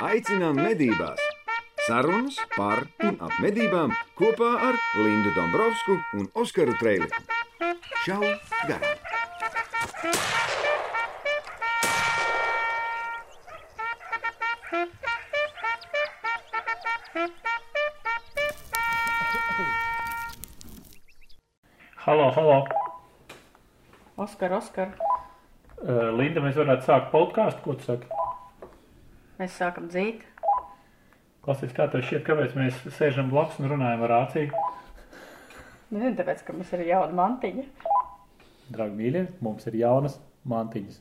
Aicinām medībās! Sarunas par un ap medībām kopā ar Lindu Dombrovskiju un Oskaru Trēliņu. Čau! Garām! Halo, halo. Oskar, Oskar, Uh, Linda, mēs varētu sākt podkāstu, ko tu saki? Mēs sākam dzīt. Klausies, kā tev šķiet, kāpēc mēs sēžam blakus un runājam ar rāciju? Nezinu, tāpēc, ka mums ir jauna mantiņa. Draugi mīļie, mums ir jaunas mantiņas.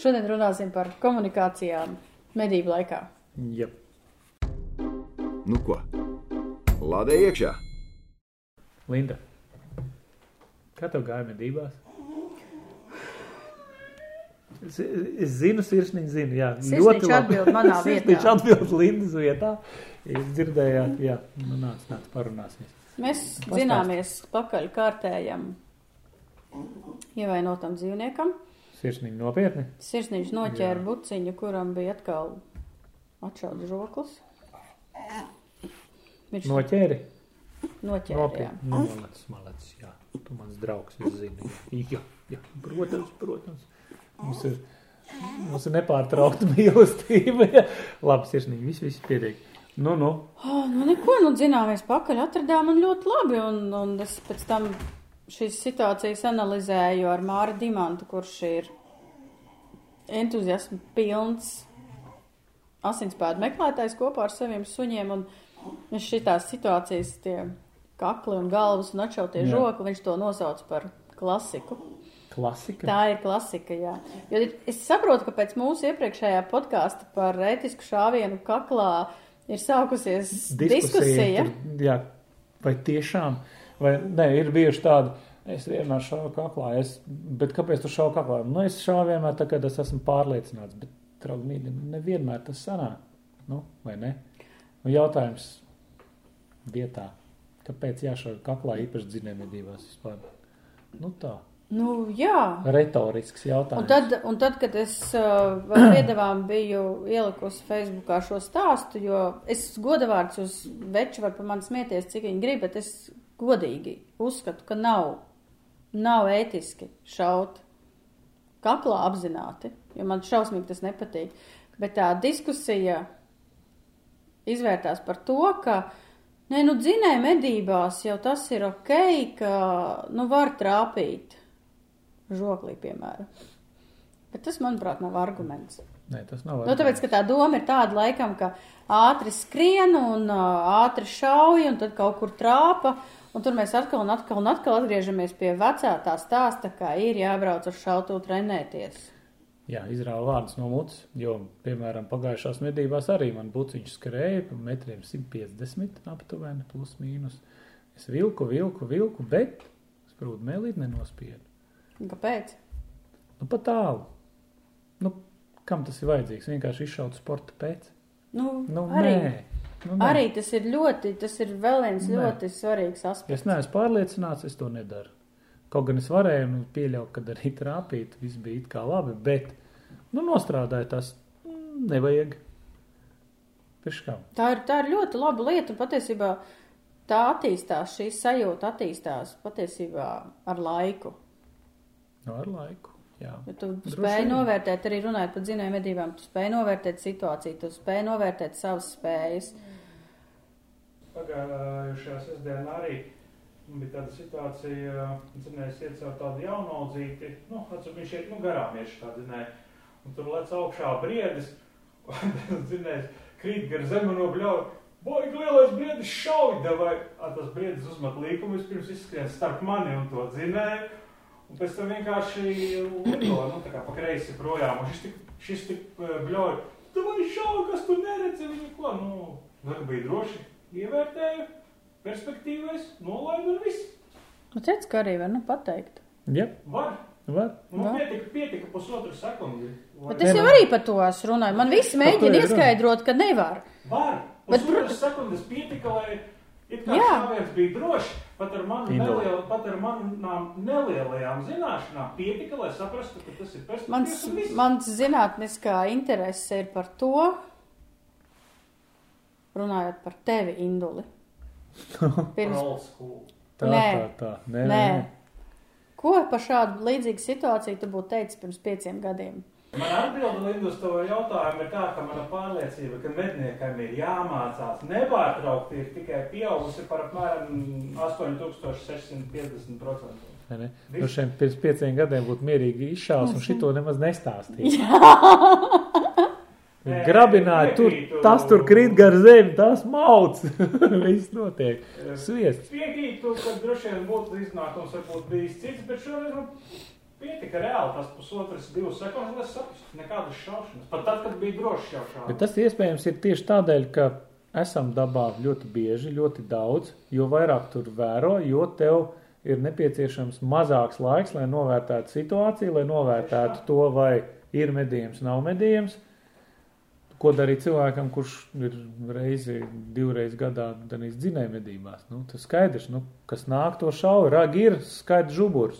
Šodien runāsim par komunikācijām medību laikā. Jep. Nu ko? Lādē iekšā! Linda, kā tev gāja medībās? Es, zinu, sirsniņš zinu, jā. Sirsniņš atbild manā vietā. atbild Lindas vietā. Jūs dzirdējāt, jā, nu nāc, nāc, parunāsimies. Mēs zināmies pakaļ kārtējam ievainotam dzīvniekam. Sirsniņš nopietni. Sirsniņš noķēra Jā. buciņu, kuram bija atkal atšauts žoklis. Viņš Noķēri. noķēra, jā. Nopietni. Nu, malacis, malacis, jā. Tu mans draugs, es zinu. Jā, jā, protams, protams. Mums ir, mums ir nepārtraukta mīlestība. Jā. Labi, sirsnīgi, viss, viss pietiek. Nu, nu, Oh, nu neko, nu zināmies pakaļ, atradām un ļoti labi. Un, un es pēc tam šīs situācijas analizēju ar Māru Dimantu, kurš ir entuziasma pilns asinspēdu meklētājs kopā ar saviem suņiem. Un šitās situācijas, tie kakli un galvas un atšautie žoki, viņš to nosauc par klasiku. Klasika. Tā ir klasika, jā. Jo es saprotu, ka pēc mūsu iepriekšējā podkāsta par ētisku šāvienu kaklā ir sākusies diskusija. Tur, jā, vai tiešām, vai ne, ir bijuši tādi. Es vienmēr šāvu kaklā, es, bet kāpēc tu šāvi kaklā? Nu, es šāvu vienmēr tā, kad es esmu pārliecināts, bet, draugi, mīļi, nevienmēr tas sanāk. Nu, vai ne? Un jautājums vietā, kāpēc jāšauj kaklā īpaši dzinējumedībās vispār? Nu tā, Nu, jā. retorisks jautājums. Un tad, un tad, kad es uh, piedevām biju ielikusi Facebookā šo stāstu, jo es godavārds uz veču var par mani smieties, cik viņi grib, bet es godīgi uzskatu, ka nav, nav ētiski šaut kaklā apzināti, jo man šausmīgi tas nepatīk. Bet tā diskusija izvērtās par to, ka, nē, nu, dzinēja medībās jau tas ir ok, ka, nu, var trāpīt žoklī, piemēram. Bet tas, manuprāt, nav arguments. Nē, tas nav. Nu, tāpēc, ka tā doma ir tāda laikam, ka ātri skrien un ātri šauj un tad kaut kur trāpa. Un tur mēs atkal un atkal un atkal atgriežamies pie vecā tā stāsta, kā ir jābrauc uz šautu trenēties. Jā, izrāva vārdus no mutes, jo, piemēram, pagājušās medībās arī man buciņš skrēja pa metriem 150 aptuveni, plus mīnus. Es vilku, vilku, vilku, bet sprūdu mēlīt nenospiedu. Un Kāpēc? Nu, pa tālu. Nu, kam tas ir vajadzīgs? Vienkārši izšaut sporta pēc? Nu, Nu, arī, nē. Nu, nē. arī tas ir ļoti, tas ir vēl viens Nē. ļoti svarīgs aspekts. es neesmu pārliecināts, es to nedaru. Kaut gan es varēju nu, pieļaut, ka arī trāpīt, viss bija it kā labi, bet nu, nostrādāja tas mm, nevajag. Kā? Tā ir, tā ir ļoti laba lieta, un patiesībā tā attīstās, šī sajūta attīstās patiesībā ar laiku. Nu, ar laiku. Jā. Ja tu Droši spēj vien. novērtēt, arī runājot par dzinēju medībām, tu spēj novērtēt situāciju, tu spēj novērtēt savas spējas. Pagājušajā sestdienā arī bija tāda situācija, ka zinājums iet caur tādu jaunu audzīti, nu, atceru, viņš iet nu, garām ieši tā zinēja. Un tur lec augšā briedis, un zinājums krīt gar zemi no bļauja. Boigi lielais briedis šauj, vai tas briedis uzmet līkumu, vispirms izskrien starp mani un to dzinēju. Un pēc tam vienkārši lido, nu, tā kā pa kreisi projām. Un šis tik, šis tik eh, bļauj, tu vai šauj, kas tu neredzi viņu, ko, nu, nu, bija droši ievērtēju, perspektīvais, nolaidu un viss. Nu, teic, ka arī var nu, pateikt. Jā, Var. var. Nu, Var. pietika, pietika pusotru sekundi. Var. Bet es jau arī par to esmu runājis. Man visi mēģina ieskaidrot, ka nevar. Var. Bet, Pusotras protams- sekundes pietika, lai It kā šāviens bija drošs, pat ar, nelielu, pat ar manām nelielajām zināšanām pietika, lai saprastu, ka tas ir Mans, perspektīvs viss. mans zinātniskā interese ir par to, runājot par tevi, Induli. Pirms. Tā, Nē. tā, tā. Nē, nē. Ko par šādu līdzīgu situāciju tu būtu teicis pirms pieciem gadiem? Man atbilde Lindu uz tavu jautājumu ir tā, ka mana pārliecība, ka medniekam ir jāmācās nepārtraukti, ir tikai pieaugusi par apmēram 8650%. Nē, nē. Nu, šiem pirms pieciem gadiem būtu mierīgi izšāvis un šito nemaz nestāstīja. Nē, Grabināja, tur, tas tur krīt gar zemi, tas mauc. Viss notiek. Sviests. Piekrītu, ka droši vien būtu iznākums varbūt bijis cits, bet šoreiz nu, pietika reāli tas pusotras, divas sekundes, lai saprastu nekādas šaušanas. Pat tad, kad bija droši šādi. Bet tas iespējams ir tieši tādēļ, ka esam dabā ļoti bieži, ļoti daudz. Jo vairāk tur vēro, jo tev ir nepieciešams mazāks laiks, lai novērtētu situāciju, lai novērtētu to, vai ir medījums, nav medījums. Ko darīt cilvēkam, kurš ir reizi, divreiz gadā danīs dzinēja medībās? Nu, tas skaidrs, nu, kas nāk to šauja, ragi ir skaidrs žuburs.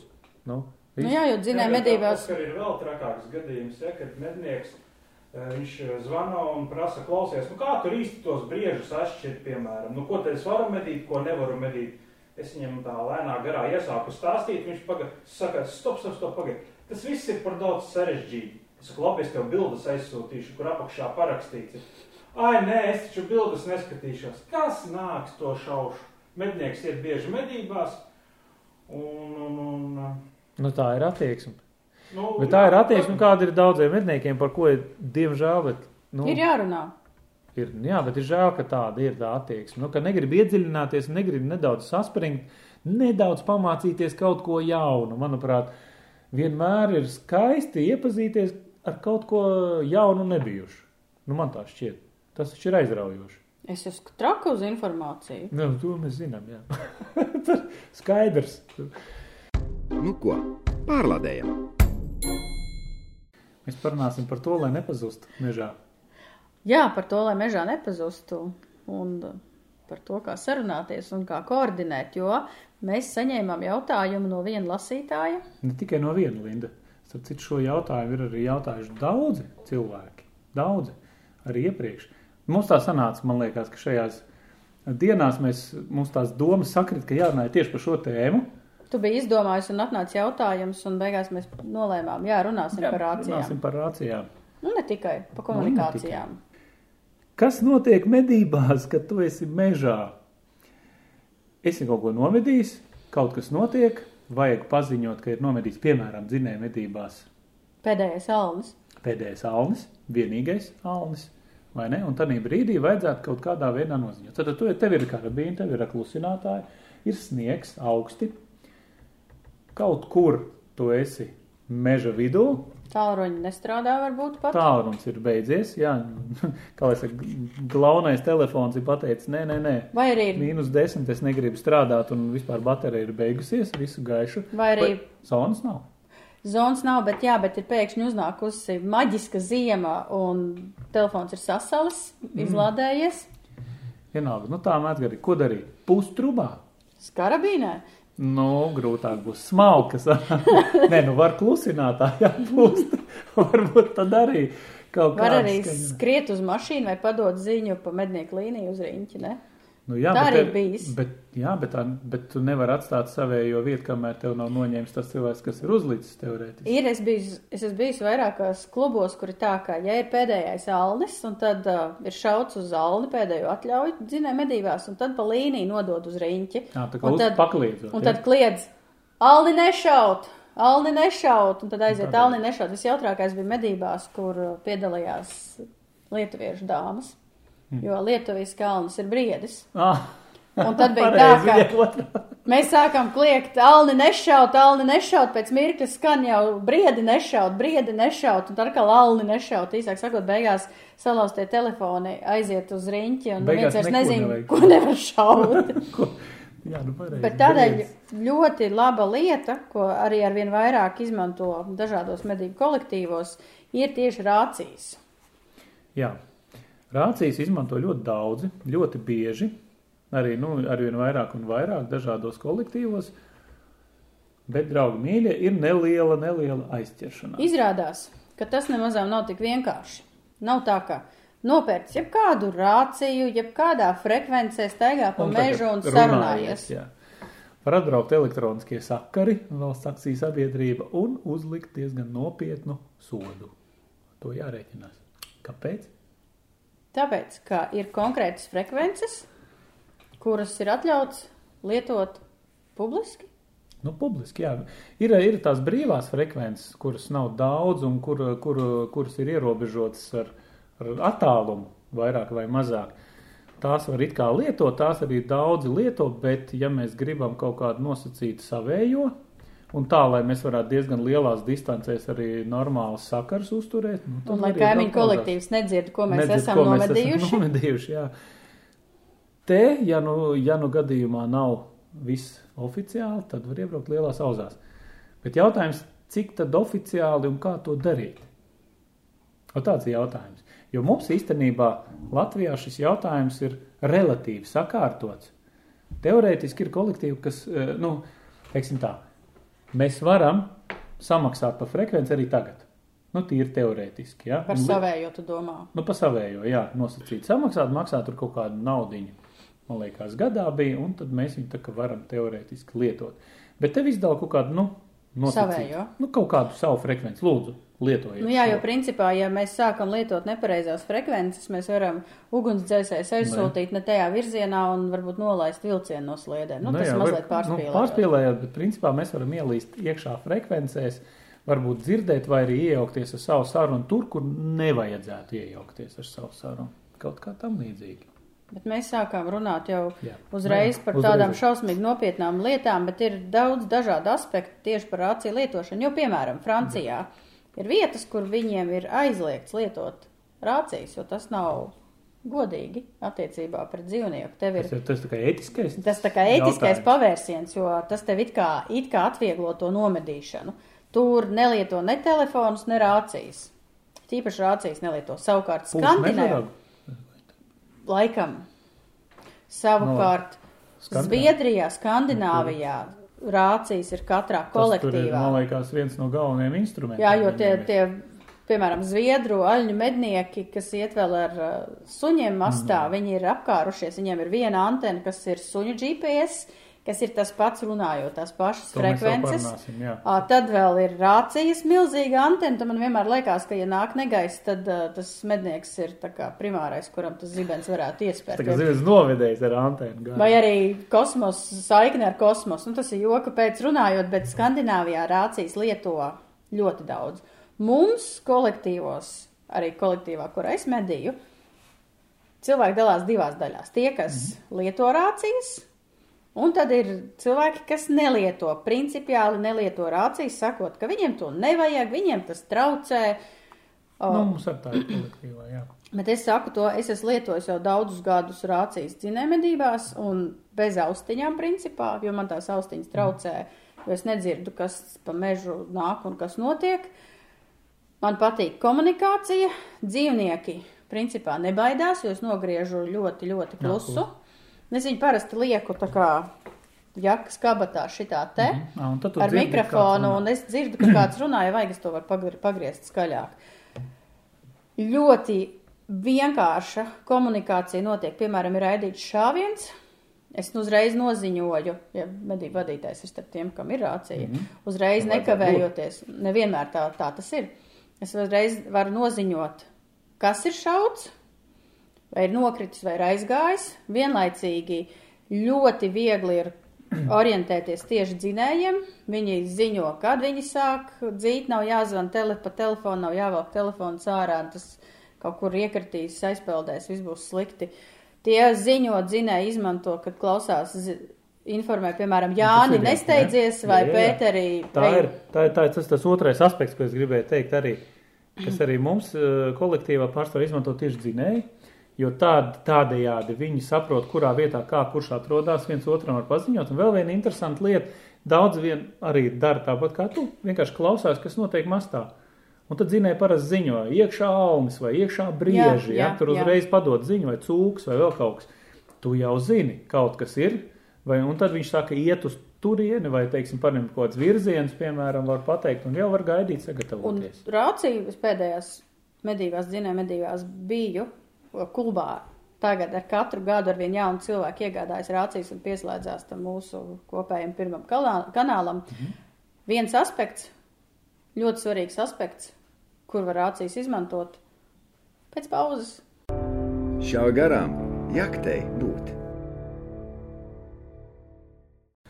Nu, Nu, jā, jo dzinēja medībās. Tas ir vēl trakāks gadījums, ja, kad mednieks eh, viņš eh, zvana un prasa, klausies, nu kā tur īsti tos briežus atšķirt, piemēram, nu ko tad es varu medīt, ko nevaru medīt. Es viņam tā lēnā garā iesāku stāstīt, viņš paga, saka, stop, stop, stop, pagaid. Tas viss ir par daudz sarežģīti. Es saku, labi, es tev bildes aizsūtīšu, kur apakšā parakstīts. Ai, nē, es taču bildes neskatīšos. Kas nāks to šaušu? Mednieks iet bieži medībās. Un, un, un, Nu, tā ir attieksme. nu, Bet tā ir attieksme, kāda ir daudziem medniekiem, par ko ir diemžēl. Bet, nu, Ir jārunā. Ir, jā, bet ir žēl, ka tāda ir tā attieksme. Nu, ka negrib iedziļināties, negrib nedaudz saspringt, nedaudz pamācīties kaut ko jaunu. Manuprāt, vienmēr ir skaisti iepazīties ar kaut ko jaunu un nebijušu. Nu, man tā šķiet. Tas taču ir aizraujoši. Es esmu traka uz informāciju. Nu, to mēs zinām, jā. Tas Skaidrs. Nu ko, pārlādējam! Mēs parunāsim par to, lai nepazustu mežā. Jā, par to, lai mežā nepazustu un par to, kā sarunāties un kā koordinēt, jo mēs saņēmām jautājumu no viena lasītāja. Ne tikai no viena linda. Starp citu, šo jautājumu ir arī jautājuši daudzi cilvēki. Daudzi arī iepriekš. Mums tā sanāca, man liekas, ka šajās dienās mēs, mums tās domas sakrit, ka jārunā tieši par šo tēmu. Tu biji izdomājis un atnāca jautājums, un beigās mēs nolēmām, jā, runāsim jā, par rācijām. runāsim par rācijām. Nu, ne tikai par komunikācijām. Kas notiek medībās, kad tu esi mežā? Esi kaut ko nomedījis, kaut kas notiek, vajag paziņot, ka ir nomedījis, piemēram, dzinēja medībās Pēdējais alnis. pēdējais alnis, vienīgais alnis. Vai ne? Un tad brīdī vajadzētu kaut kādā veidā noziņot. Tad tu, tev ir karabīna, tev ir klusinātāji, ir sniegs augsti. Kaut kur tu esi meža vidū, Tālruņi nestrādā varbūt pat. tālrunis ir beidzies. Jā, kā lai saka, glaunais telefons ir pateicis, nē, nē, nē. Vai arī, Mīnus desmit, es negribu strādāt, un vispār baterija ir beigusies, visu gaišu. vai arī Zonas nav. zonas nav, bet jā, bet ir pēkšņi uznākusi maģiska ziema un telefons ir sasalis, izlādējies. Vienalga, nu tā mēdz gadīt. Ko darīt? Pustrubā. Skarabīnē. Nu, grūtāk būs smalkas. Nē, nu var klusinātājā pūst. Varbūt tad arī kaut Var kāda arī skriet uz mašīnu vai padot ziņu pa mednieku līniju uz riņķi, ne? Nu, jā, Tā bet arī tev- bijis. Bet, jā, bet, tā, bet tu nevari atstāt savējo vietu, kamēr tev nav noņēmis tas cilvēks, kas ir uzlicis teorētiski. Ir, es, biju, es esmu bijis vairākās klubos, kur ir tā, ka, ja ir pēdējais alnis, un tad uh, ir šauts uz alni pēdējo atļauju dzinē medībās, un tad pa līniju nodod uz riņķi. Jā, tā kā Un tad- pakliedzot. Un jā. tad kliedz, alni nešaut, alni nešaut, un tad aiziet Tādēļ. alni nešaut. Visjautrākais bija medībās, kur uh, piedalījās lietuviešu dāmas, jo lietuvis kalns ir briedis. Ah, Un tad bija tā, ka mēs sākām kliegt, alni nešaut, alni nešaut, pēc mirkļa skan jau briedi nešaut, briedi nešaut, un tad atkal alni nešaut. Īsāk sakot, beigās salauztie telefoni aiziet uz riņķi, un Beigās neviens vairs nezina, nevajag. ko nevar šaut. Ko? Jā, nu pareizi. Bet tādēļ Briedis. ļoti laba lieta, ko arī ar vien vairāk izmanto dažādos medību kolektīvos, ir tieši rācijas. Jā. Rācijas izmanto ļoti daudzi, ļoti bieži. Arī nu, arvien vairāk un vairāk dažādos kolektīvos. Bet, draugi, mīļie, ir neliela, neliela aizķeršanās. Izrādās, ka tas nemazām nav tik vienkārši. Nav tā, ka nopērts jebkādu rāciju, jebkādā frekvencē staigā pa mežu un runājies, sarunājies. jā. Var atbraukt elektroniskie sakari, valsts akciju sabiedrība un uzlikt diezgan nopietnu sodu. To jārēķinās. Kāpēc? Tāpēc, ka ir konkrētas frekvences, kuras ir atļauts lietot publiski. Nu, publiski, jā. Ir, ir tās brīvās frekvences, kuras nav daudz un kur, kur, kuras ir ierobežotas ar, ar attālumu, vairāk vai mazāk. Tās var it kā lietot, tās arī daudzi lieto, bet ja mēs gribam kaut kādu nosacītu savējo, un tā, lai mēs varētu diezgan lielās distancēs arī normāls sakars uzturēt, nu, Un lai kaimiņu kolektīvs nedzird, ko mēs Nedzird, esam ko mēs nomedījuši. Esam nomedījuši jā. Te, ja nu, ja nu gadījumā nav viss oficiāli, tad var iebraukt lielās auzās. Bet jautājums, cik tad oficiāli un kā to darīt? O tāds ir jautājums. Jo mums īstenībā Latvijā šis jautājums ir relatīvi sakārtots. Teorētiski ir kolektīvi, kas, eh, nu, teiksim tā, mēs varam samaksāt par frekvenci arī tagad. Nu, tīri teorētiski. Ja? Par Un- savējo, tu domā. Nu, pa savējo, jā, nosacīt samaksāt, maksāt tur kaut kādu naudiņu. Man liekas, gadā bija, un tad mēs viņu tā kā varam teorētiski lietot. Bet tev izdala kaut kādu, nu. Savējo. Nu, kaut kādu savu frekvenci, lūdzu, lietojiet. Nu, jā, jo principā, ja mēs sākam lietot nepareizās frekvences, mēs varam ugunsdzēsējs aizsūtīt ne tajā virzienā un varbūt nolaist vilcienu no sliedēm. Nu, tas jā, mazliet var- pārspīlējot. Nu, pārspīlējot, bet principā mēs varam ielīst iekšā frekvencēs, varbūt dzirdēt vai arī iejaukties ar savu sarunu tur, kur nevajadzētu iejaukties ar savu sarunu. Kaut kā tam līdzīgi. Bet mēs sākām runāt jau Jā. uzreiz Jā, par uzreiz. tādām šausmīgi nopietnām lietām, bet ir daudz dažādu aspektu tieši par rāciju lietošanu. Jo, piemēram, Francijā ir vietas, kur viņiem ir aizliegts lietot rācijas, jo tas nav godīgi attiecībā pret dzīvnieku. Tev ir Tas tas tā kā ētiskais. Tas tā kā ētiskais jautājums. pavērsiens, jo tas tev it kā, it kā atvieglo to nomedīšanu. Tur nelieto ne telefonus, ne rācijas. Tīpaši rācijas nelieto. Savukārt mežaragu? Laikam. Savukārt Skandināv- Zviedrijā, Skandināvijā rācijas ir katrā Tas tur ir, kolektīvā. man liekas, viens no galvenajiem instrumentiem. Jā, jo tie, tie, piemēram, zviedru aļņu mednieki, kas iet vēl ar uh, suņiem mastā, Mhm. viņi ir apkārušies, viņiem ir viena antena, kas ir suņu GPS, kas ir tas pats runājot, tās pašas To frekvences. Ā, Tad vēl ir rācijas milzīga antena. Tad man vienmēr liekas, ka, ja nāk negaiss, tad uh, tas mednieks ir tā kā primārais, kuram tas zibens varētu iespērt. Tā kā zivs novedējis ar antēnu. gāja. Vai arī kosmos, saikne ar kosmosu. Nu, tas ir joka pēc runājot, bet Skandināvijā rācijas lieto ļoti daudz. Mums kolektīvos, arī kolektīvā, kur es medīju, cilvēki dalās divās daļās. Tie, kas Mhm. lieto rācijas, un tad ir cilvēki, kas nelieto, principiāli nelieto rācijas, sakot, ka viņiem to nevajag, viņiem tas traucē. Nu, mums ar tā ir kolektīvā, jā. Bet es saku to, es esmu lietojis jau daudzus gadus rācijas dzinējumedībās un bez austiņām, principā, jo man tās austiņas traucē, jo es nedzirdu, kas pa mežu nāk un kas notiek. Man patīk komunikācija, dzīvnieki principā nebaidās, jo es nogriežu ļoti, ļoti klusu. Es viņu parasti lieku tā kā jakas kabatā šitā te. Mm tad tu ar mikrofonu, un es dzirdu, ka kāds runā, ja vajag, es to varu pagri- pagriezt skaļāk. Ļoti vienkārša komunikācija notiek. Piemēram, ir raidīts šāviens. Es nu uzreiz noziņoju, ja medību vadītājs ir starp tiem, kam ir rācija. Mm -hmm. Uzreiz Vajadzētu nekavējoties, nevienmēr tā, tā tas ir. Es uzreiz varu noziņot, kas ir šauts, vai ir nokritis, vai ir aizgājis. Vienlaicīgi ļoti viegli ir orientēties tieši dzinējiem. Viņi ziņo, kad viņi sāk dzīt, nav jāzvan tele, pa telefonu, nav jāvelk telefons ārā, tas kaut kur iekritīs, aizpeldēs, viss būs slikti. Tie ziņo, dzinēji izmanto, kad klausās, informē, piemēram, Jāni, ir, jā, nesteidzies, vai Jā, jā. Pēteri. Tā ir, tā ir, tā ir tas, tas otrais aspekts, ko es gribēju teikt arī, kas arī mums eh, kolektīvā pārstāv izmanto tieši dzinēji, jo tād, tādējādi viņi saprot, kurā vietā, kā kurš atrodas, viens otram var paziņot. Un vēl viena interesanta lieta, daudz vien arī dara tāpat kā tu, vienkārši klausās, kas notiek mastā. Un tad zinēja parasti ziņo, iekšā alnis vai iekšā brieži, Jā, ja, jā, tur jā. uzreiz padod ziņu vai cūks vai vēl kaut kas. tu jau zini, kaut kas ir, vai, un tad viņš saka, iet uz turieni, vai, teiksim, paņemt kaut kāds virziens, piemēram, var pateikt, un jau var gaidīt, Un sagatavoties. rāciju es pēdējās medībās, dzinēja medībās biju klubā. Tagad ar katru gadu ar vien jaunu cilvēku iegādājas rācijas un pieslēdzās tam mūsu kopējam pirmam kanālam. Mhm. Viens aspekts, ļoti svarīgs aspekts, kur var rācijas izmantot pēc pauzes. Šā garām jaktei būt.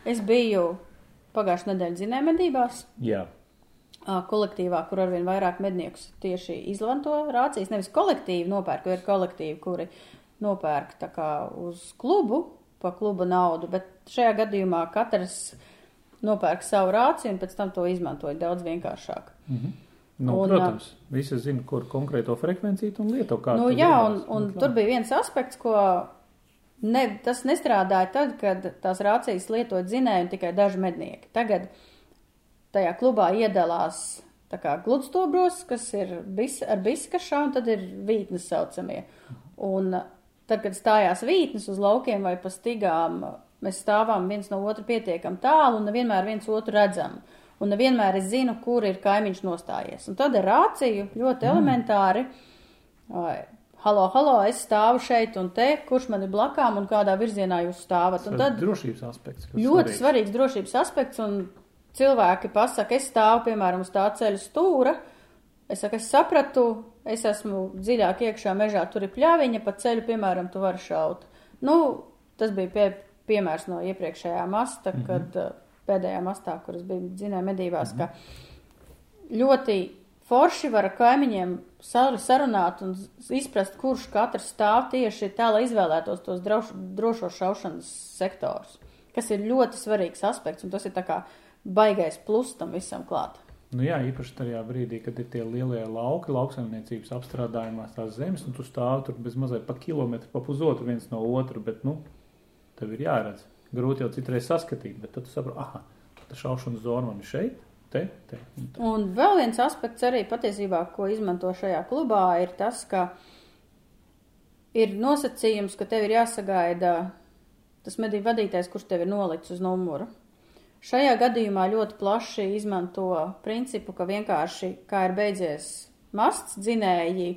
Es biju pagājušā nedēļa dzinēja medībās. Jā, kolektīvā, kur arvien vairāk medniekus tieši izmanto rācijas. Nevis kolektīvi nopērk, jo ir kolektīvi, kuri nopērk tā kā uz klubu, pa kluba naudu, bet šajā gadījumā katrs nopērk savu rāciju un pēc tam to izmantoja daudz vienkāršāk. nu, Un, protams, visi zina, kur konkrēto frekvenciju un lieto kā. Nu, jā, un, gribēsi. un Nu, tur bija viens aspekts, ko ne, tas nestrādāja tad, kad tās rācijas lietoja dzinēju un tikai daži mednieki. Tagad tajā klubā iedalās gludstobros, kas ir bis, ar biskašā, un tad ir vītnes saucamie. Un tad, kad stājās vītnes uz laukiem vai pa stigām, mēs stāvām viens no otra pietiekam tālu un nevienmēr viens otru redzam. Un nevienmēr es zinu, kur ir kaimiņš nostājies. Un tad ar rāciju ļoti mm. elementāri. Halo, halo, es stāvu šeit un te, kurš man ir blakām un kādā virzienā jūs stāvat. Un tad drošības aspekts. ļoti svarīgs. svarīgs drošības aspekts, un cilvēki pasaka, es stāvu, piemēram, uz tā ceļa stūra. Es saku, es sapratu, es esmu dziļāk iekšā mežā, tur ir pļāviņa, pa ceļu, piemēram, tu vari šaut. Nu, tas bija pie, piemērs no iepriekšējā masta, mm -hmm. kad uh, pēdējā mastā, kuras bija dzinēja medībās, mm -hmm. ka ļoti forši var ar kaimiņiem sar- sarunāt un izprast, kurš katrs stāv tieši tā, lai izvēlētos tos droš, drošo šaušanas sektorus, kas ir ļoti svarīgs aspekts, un tas ir tā kā baigais plus tam visam klāt. Nu jā, īpaši tajā brīdī, kad ir tie lielie lauki, lauksaimniecības apstrādājumās tās zemes, un tu stāvi tur bez mazliet pa kilometru, pa pusotru viens no otru, bet, nu, tev ir jāredz. Grūti jau citreiz saskatīt, bet tad tu saproti, ah, tā šaušanas zona man ir šeit, te, te. un te. Un vēl viens aspekts arī patiesībā, ko izmanto šajā klubā, ir tas, ka ir nosacījums, ka tev ir jāsagaida tas medību vadītājs, kurš tev ir nolicis uz numuru. Šajā gadījumā ļoti plaši izmanto principu, ka vienkārši, kā ir beidzies masts, dzinēji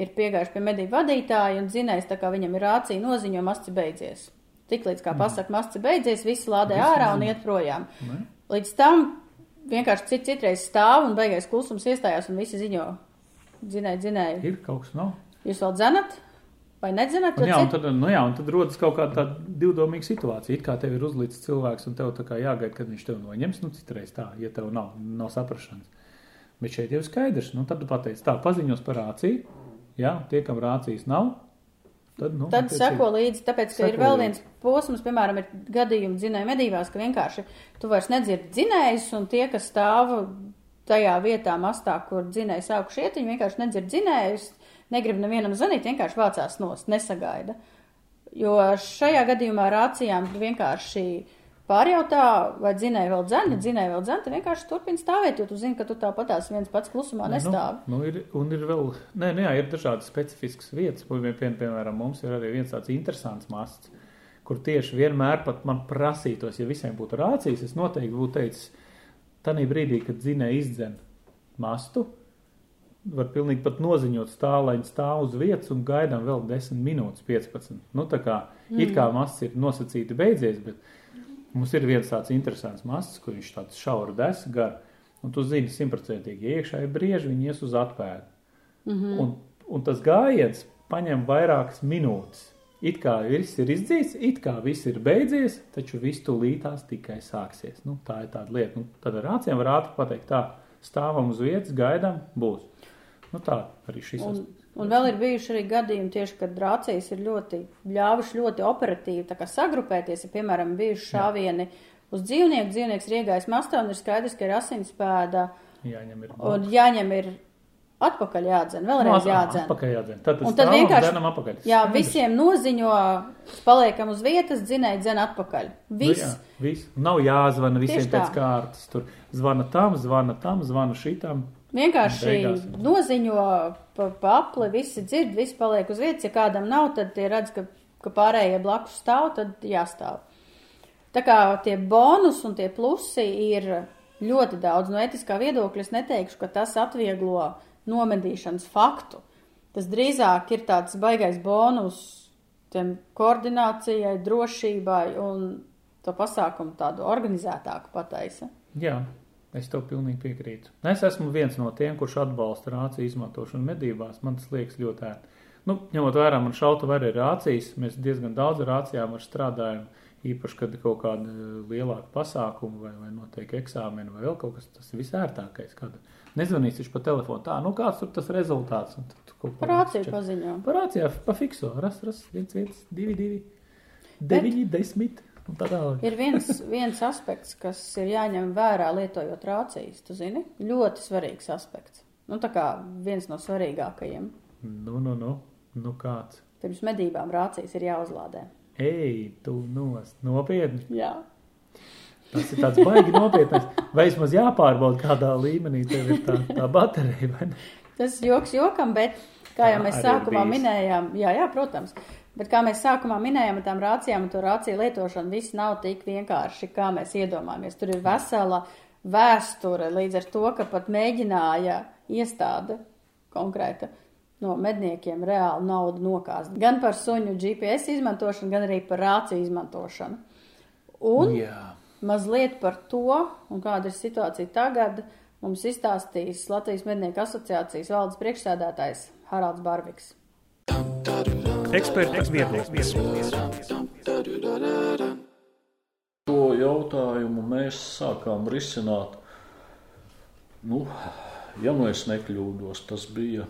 ir piegājuši pie medību vadītāja, un dzinējs, tā kā viņam ir rācija, noziņo, masts ir beidzies. Tiklīdz kā pasaka, masts ir beidzies, visi lādē Visi ārā un iet projām. Ne? Līdz tam vienkārši cit, citreiz stāv un beigais klusums iestājās un visi ziņo. Dzinēji, dzinēji. Ir kaut kas nav. Jūs vēl dzenat? Vai nedzenat? Un, jā, un tad, nu, jā, un tad rodas kaut kāda tāda divdomīga situācija. It kā tev ir uzlīts cilvēks, un tev tā kā jāgaida, kad viņš tev noņems. Nu, citreiz tā, ja tev nav, nav saprašanas. Bet šeit jau skaidrs. Nu, tad tu pateici, tā, paziņos par rāciju. Jā, tie, kam rācijas nav, tad, nu, Tad seko līdzi, tāpēc, ka ir vēl viens posms, piemēram, ir gadījumi dzinēja medībās, ka vienkārši tu vairs nedzirdi dzinējus, un tie, kas stāv tajā vietā mastā, kur dzinēji sākuši iet, viņi vienkārši nedzird dzinējus, negrib nevienam zvanīt, vienkārši vācās nost, nesagaida. Jo šajā gadījumā rācijām vienkārši pārjautā, vai dzinēja vēl dzēna, ja dzinēja vēl dzēna, tad vienkārši turpina stāvēt, jo tu zini, ka tu tāpatās viens pats klusumā Nē, nestāvi. Nu, nu ir, un ir vēl, nē, nu jā, ir dažādas specifiskas vietas. Pie- pie- Piemēram, mums ir arī viens tāds interesants masts, kur tieši vienmēr pat man prasītos, ja visiem būtu rācijas, es noteikti būtu teicis, tanī brīdī, kad zinē izdzen mastu, var pilnīgi pat noziņot stāvlaini stāv uz vietas un gaidām vēl 10 minūtes, 15. Nu, tā kā, mm. it kā masts ir nosacīti beidzies, bet mums ir viens tāds interesants masts, kur viņš tāds šaura desa gar, un tu zini simtprocentīgi, ja iekšā ir brieži, viņi ies uz atpēdu. Mm -hmm. un, un tas gājiens paņem vairākas minūtes. It kā viss ir izdzīts, it kā viss ir beidzies, taču viss tūlītās tikai sāksies. Nu, tā ir tāda lieta. Nu, tad ar rācijām var ātri pateikt, tā stāvam uz vietas, gaidām, būs. Nu, tā arī šis Un, un vēl ir bijuši arī gadījumi, tieši, kad rācijas ir ļoti ļāvuši ļoti operatīvi sagrupēties. Ja, piemēram, bijuši šāvieni uz dzīvnieku, dzīvnieks ir iegājis mastā un ir skaidrs, ka ir asinspēda Jāņem ir. un jāņem ir atpakaļ jādzen, vēlreiz jādzen. Nu, Atpakaļ jādzen. Tad, Un tad vienkārši-. Jā, visiem noziņo, paliekam uz vietas, dzinēji dzen atpakaļ. Viss. Nu, jā, viss. Nav jāzvana visiem pēc kārtas. Tur zvana tam, zvana tam, zvana šitam. Vienkārši Beigās. noziņo pa, pa apli, visi dzird, visi paliek uz vietas. Ja kādam nav, tad tie redz, ka ka pārējie blakus stāv, tad jāstāv. Tā kā tie bonus un tie plusi ir ļoti daudz no etiskā viedokļa, es neteikšu, ka tas atvieglo nomedīšanas faktu. Tas drīzāk ir tāds baigais bonus tiem koordinācijai, drošībai un to pasākumu tādu organizētāku pataisa. Jā, es tev pilnīgi piekrītu. Es esmu viens no tiem, kurš atbalsta rāciju izmantošanu medībās. Man tas liekas ļoti ērti. Nu, ņemot vērā, man šauta arī rācijas, mēs diezgan daudz ar rācijām ar strādājam. Īpaši, kad ir kaut kāda lielāka pasākuma vai, vai notiek eksāmena vai vēl kaut kas, tas ir visērtākais. Kad nezvanīs viņš pa telefonu, tā, nu kāds tur tas rezultāts. Par rāciju paziņo. Par rācijā pafikso, ras, ras, viens, viens, divi, divi, deviņi, desmit. Ir viens, viens aspekts, kas ir jāņem vērā lietojot rācijas. Tu zini, ļoti svarīgs aspekts. Nu, tā kā viens no svarīgākajiem. Nu, nu, nu, nu kāds. Pirms medībām rācijas ir jāuzlādē. Ej, tu nost, nopietni. Jā. Tas ir tāds baigi nopietns. Vai vismaz jāpārbauda, kādā līmenī tev ir tā, tā baterija? Tas joks jokam, bet kā jau mēs sākumā bijis. minējām, jā, jā, protams, bet kā mēs sākumā minējām ar tām rācijām un to rāciju lietošanu, viss nav tik vienkārši, kā mēs iedomājamies. Tur ir vesela vēsture līdz ar to, ka pat mēģināja iestāde konkrēta no medniekiem reāli naudu nokāst. Gan par suņu GPS izmantošanu, gan arī par rāciju izmantošanu. Un Jā. Mazliet par to, un kāda ir situācija tagad, mums izstāstīs Latvijas mednieku asociācijas valdes priekšsēdētājs Haralds Barviks. Eksperta viedoklis. Šo jautājumu mēs sākām risināt. Nu, ja nu es nekļūdos, tas bija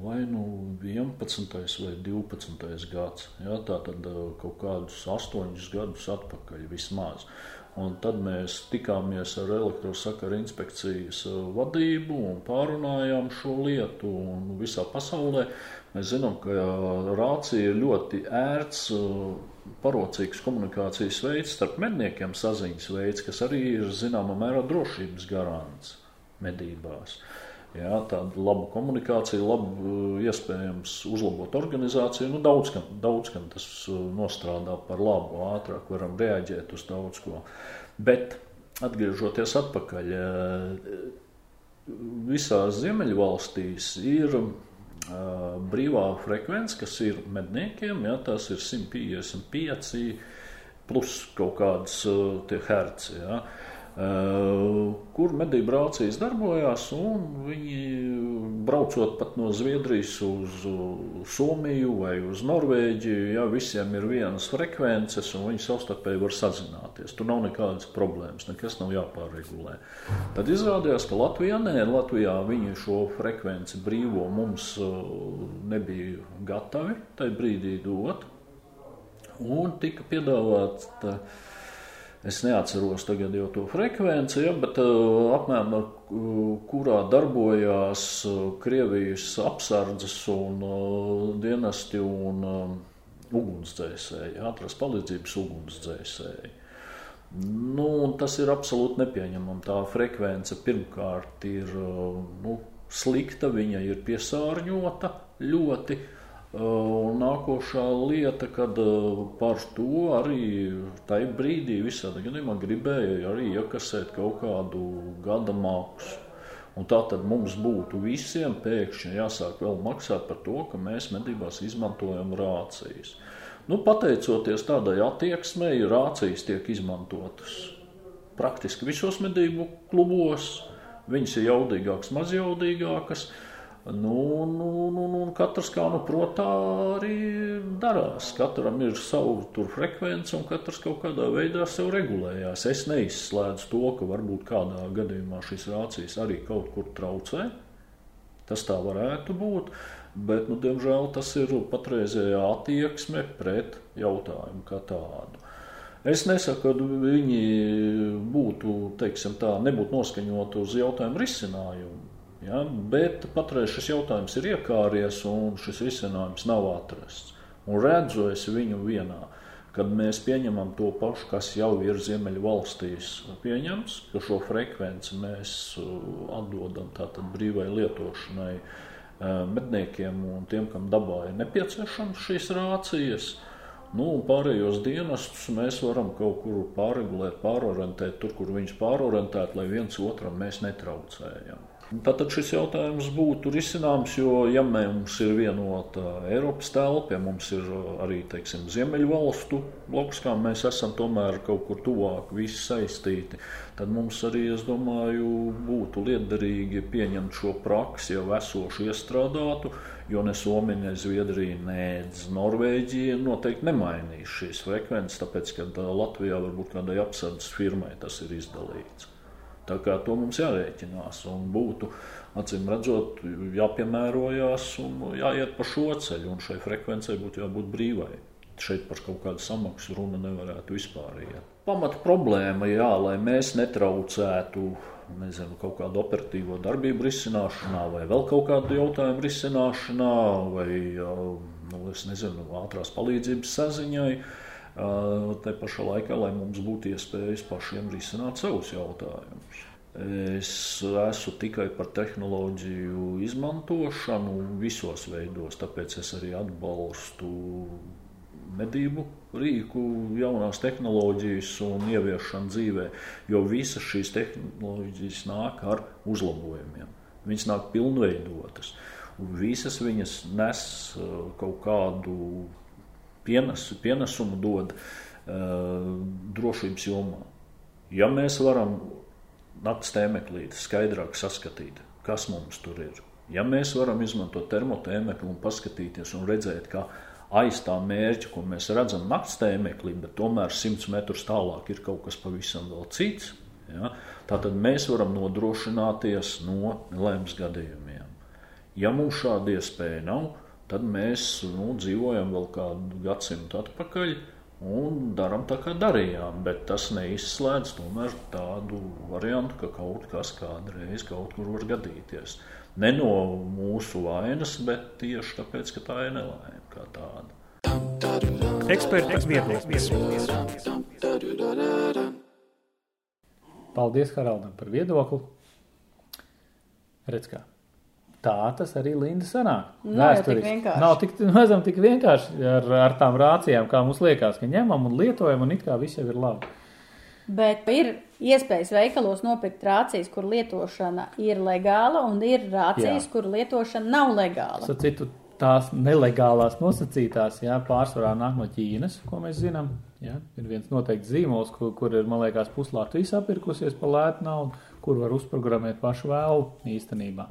vai nu 11. vai 12. gads. Jā, tā tad kaut kādus astoņus gadus atpakaļ vismaz. Un tad mēs tikāmies ar elektrosakaru inspekcijas vadību un pārunājām šo lietu. Visā pasaulē mēs zinām, ka rācija ir ļoti ērts, eh, parocīgs komunikācijas veids starp medniekiem, saziņas veids, kas arī ir zināmā mērā drošības garants medībās. Jā, tāda laba komunikācija, labi iespējams uzlabot organizāciju. Nu, daudz, kam, daudz kam tas uh, nostrādā par labu, ātrāk varam reaģēt uz daudz ko. Bet atgriežoties atpakaļ, uh, visās Ziemeļvalstīs ir uh, brīvā frekvence, kas ir medniekiem, jā, tās ir 155 plus kaut kādas herci. Jā. Uh, kur medību braucīs darbojās, viņi braucot pat no Zviedrijas uz Somiju vai uz Norvēģiju, ja visiem ir vienas frekvences, un viņi savstarpēji var sazināties. Tur nav nekādas problēmas, nekas nav jāpārregulē. Tad izrādījās, ka Latvijā nē, Latvijā viņi šo frekvenci brīvo mums uh, nebija gatavi tajā brīdī dot, un tika piedāvāts. tā, Es neatceros tagad jau to frekvenci, ja, bet uh, apmēram ar uh, kurā darbojās uh, Krievijas apsardzes un dienesti un ugunsdzēsēji, ātrās palīdzības ugunsdzēsēji. Nu, tas ir absolūti nepieņemami. Tā frekvence pirmkārt ir nu, slikta, viņa ir piesārņota ļoti. Uh, Un nākošā lieta, kad uh, par to arī tajā brīdī visādi gadījumā gribēja arī iekasēt kaut kādu gada maksu. Un tā tad mums būtu visiem pēkšņi jāsāk vēl maksāt par to, ka mēs medībās izmantojam rācijas. Nu, pateicoties tādai attieksmei, rācijas tiek izmantotas praktiski visos medību klubos. Viņas ir jaudīgākas, mazjaudīgākas. Nu, nu, nu, nu, katrs kā nu prot, tā arī darās. Katram ir savu tur frekvence, un katrs kaut kādā veidā sev regulējās. Es neizslēdzu to, ka varbūt kādā gadījumā šīs rācijas arī kaut kur traucē. Tas tā varētu būt, bet, nu, diemžēl, tas ir patreizējā attieksme pret jautājumu kā tādu. Es nesaku, ka viņi būtu, teiksim tā, nebūtu noskaņoti uz jautājumu risinājumu. Ja, bet patreiz šis jautājums ir iekāries, un šis risinājums nav atrasts. Un redzu es viņu vienā, kad mēs pieņemam to pašu, kas jau ir Ziemeļvalstīs pieņemts, ka šo frekvenci mēs uh, atdodam tātad brīvai lietošanai uh, medniekiem un tiem, kam dabā ir nepieciešams šīs rācijas. Nu, pārējos dienestus mēs varam kaut kur pārregulēt, pārorientēt, tur, kur viņus pārorientēt, lai viens otram mēs netraucējam. Tātad šis jautājums būtu risināms, jo, ja mums ir vienota Eiropas telpa, ja mums ir arī teiksim, Ziemeļvalstu bloks, kā mēs esam tomēr kaut kur tuvāk visi saistīti, tad mums arī, es domāju, būtu liederīgi pieņemt šo praksi jau esošu iestrādātu, jo ne Somija, ne Zviedrija, ne Norvēģija noteikti nemainīs šīs frekvences, tāpēc, ka Latvijā varbūt kādai apsardzes firmai tas ir izdalīts. Tā kā to mums jārēķinās un būtu, acīm redzot, jāpiemērojās un jāiet pa šo ceļu, un šai frekvencei būtu jābūt brīvai. Šeit par kaut kādu samaksu runa nevarētu vispār iet. Pamata problēma, jā, lai mēs netraucētu nezinu, kaut kādu operatīvo darbību risināšanā, vai vēl kaut kādu jautājumu risināšanā, vai nu, nezinu, ātrās palīdzības saziņai Tā pašā laikā, lai mums būtu iespējas pašiem risināt savus jautājumus. Es esmu tikai par tehnoloģiju izmantošanu visos veidos, tāpēc es arī atbalstu medību rīku, jaunās tehnoloģijas un ieviešanu dzīvē, jo visas šīs tehnoloģijas nāk ar uzlabojumiem. Viņas nāk pilnveidotas, un visas viņas nes kaut kādu pienesu, pienesumu dod uh, drošības jomā. Ja mēs varam naktas tēmeklīti skaidrāk saskatīt, kas mums tur ir, ja mēs varam izmantot termotēmekli un paskatīties un redzēt, ka aiz tā mērķa, ko mēs redzam naktas tēmeklī, bet tomēr 100 metrus tālāk ir kaut kas pavisam vēl cits, ja, tad mēs varam nodrošināties no nelēmas gadījumiem. Ja mums šāda iespēja nav, tad mēs nu, dzīvojam vēl kādu gadsimtu atpakaļ. Un darām tā, kā darījām, bet tas neizslēdz tomēr tādu variantu, ka kaut kas kādreiz kaut kur var gadīties. Ne no mūsu vainas, bet tieši tāpēc, ka tā ir nelaime kā tāda. Eksperta viedoklis. Paldies Haraldam par viedokli. Redz kā. Tā tas arī Linda sanāk. Nav tik vienkārši. Nav tik, mazam tik vienkārši ar, ar tām rācijām, kā mums liekas, ka ņemam un lietojam, un it kā viss jau ir labi. Bet ir iespējas veikalos nopirkt rācijas, kur lietošana ir legāla, un ir rācijas, Jā. kur lietošana nav legāla. Citu, tās nelegālās nosacītās, jā, pārsvarā nāk no Ķīnas, ko mēs zinām. Jā. Ir viens noteikts zīmols, kur, kur ir, man liekas, puslātu izsapirkusies par lētu naudu, kur var uzprogrammēt pašu vēlu īstenībā.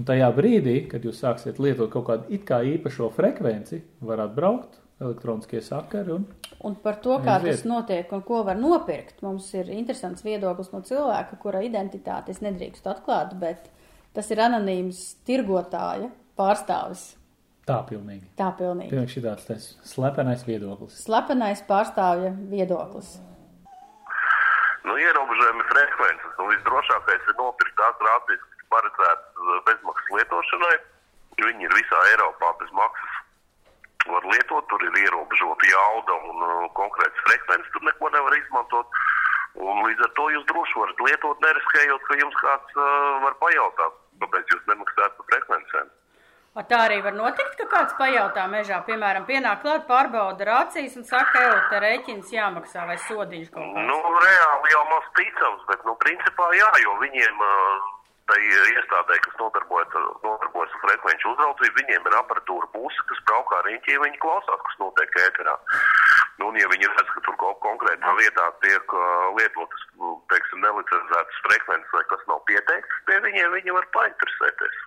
Un tajā brīdī, kad jūs sāksiet lietot kaut kādu it kā īpašo frekvenci, var atbraukt elektroniskie sakari. Un, un par to, kā tas notiek un ko var nopirkt, mums ir interesants viedoklis no cilvēka, kura identitāti es nedrīkstu atklāt, bet tas ir anonīms tirgotāja pārstāvis. Tā pilnīgi. Tā pilnīgi. Pilnīgi šī tāds tas slepenais viedoklis. Slepenais pārstāvja viedoklis. Nu, ierobežojumi frekvences, un visdrošākais ir nopirkt tās rācijas, paredzēts uh, bezmaksas lietošanai. Viņi ir visā Eiropā bez maksas. Var lietot, tur ir ierobežota jauda un uh, konkrēts frekvences, tur neko nevar izmantot. Un līdz ar to jūs droši varat lietot, neriskējot, ka jums kāds uh, var pajautāt, kāpēc jūs nemaksājat par frekvencēm. A tā arī var notikt, ka kāds pajautā mežā, piemēram, pienāk klāt, pārbauda rācijas un saka, ej, te rēķins jāmaksā vai sodiņš kaut kāds. Nu, reāli jau maz ticams, bet, nu, principā jā, jo viņiem uh, tai iestādē, kas nodarbojas, nodarbojas ar frekvenču uzraudzību, viņiem ir aparatūra pusi, kas braukā riņķī, viņi klausās, kas notiek ēterā. Nu, un, ja viņi redz, ka tur kaut konkrētā vietā tiek uh, lietotas, teiksim, nelicenzētas frekvences vai kas nav pieteikts, pie viņiem viņi var painteresēties.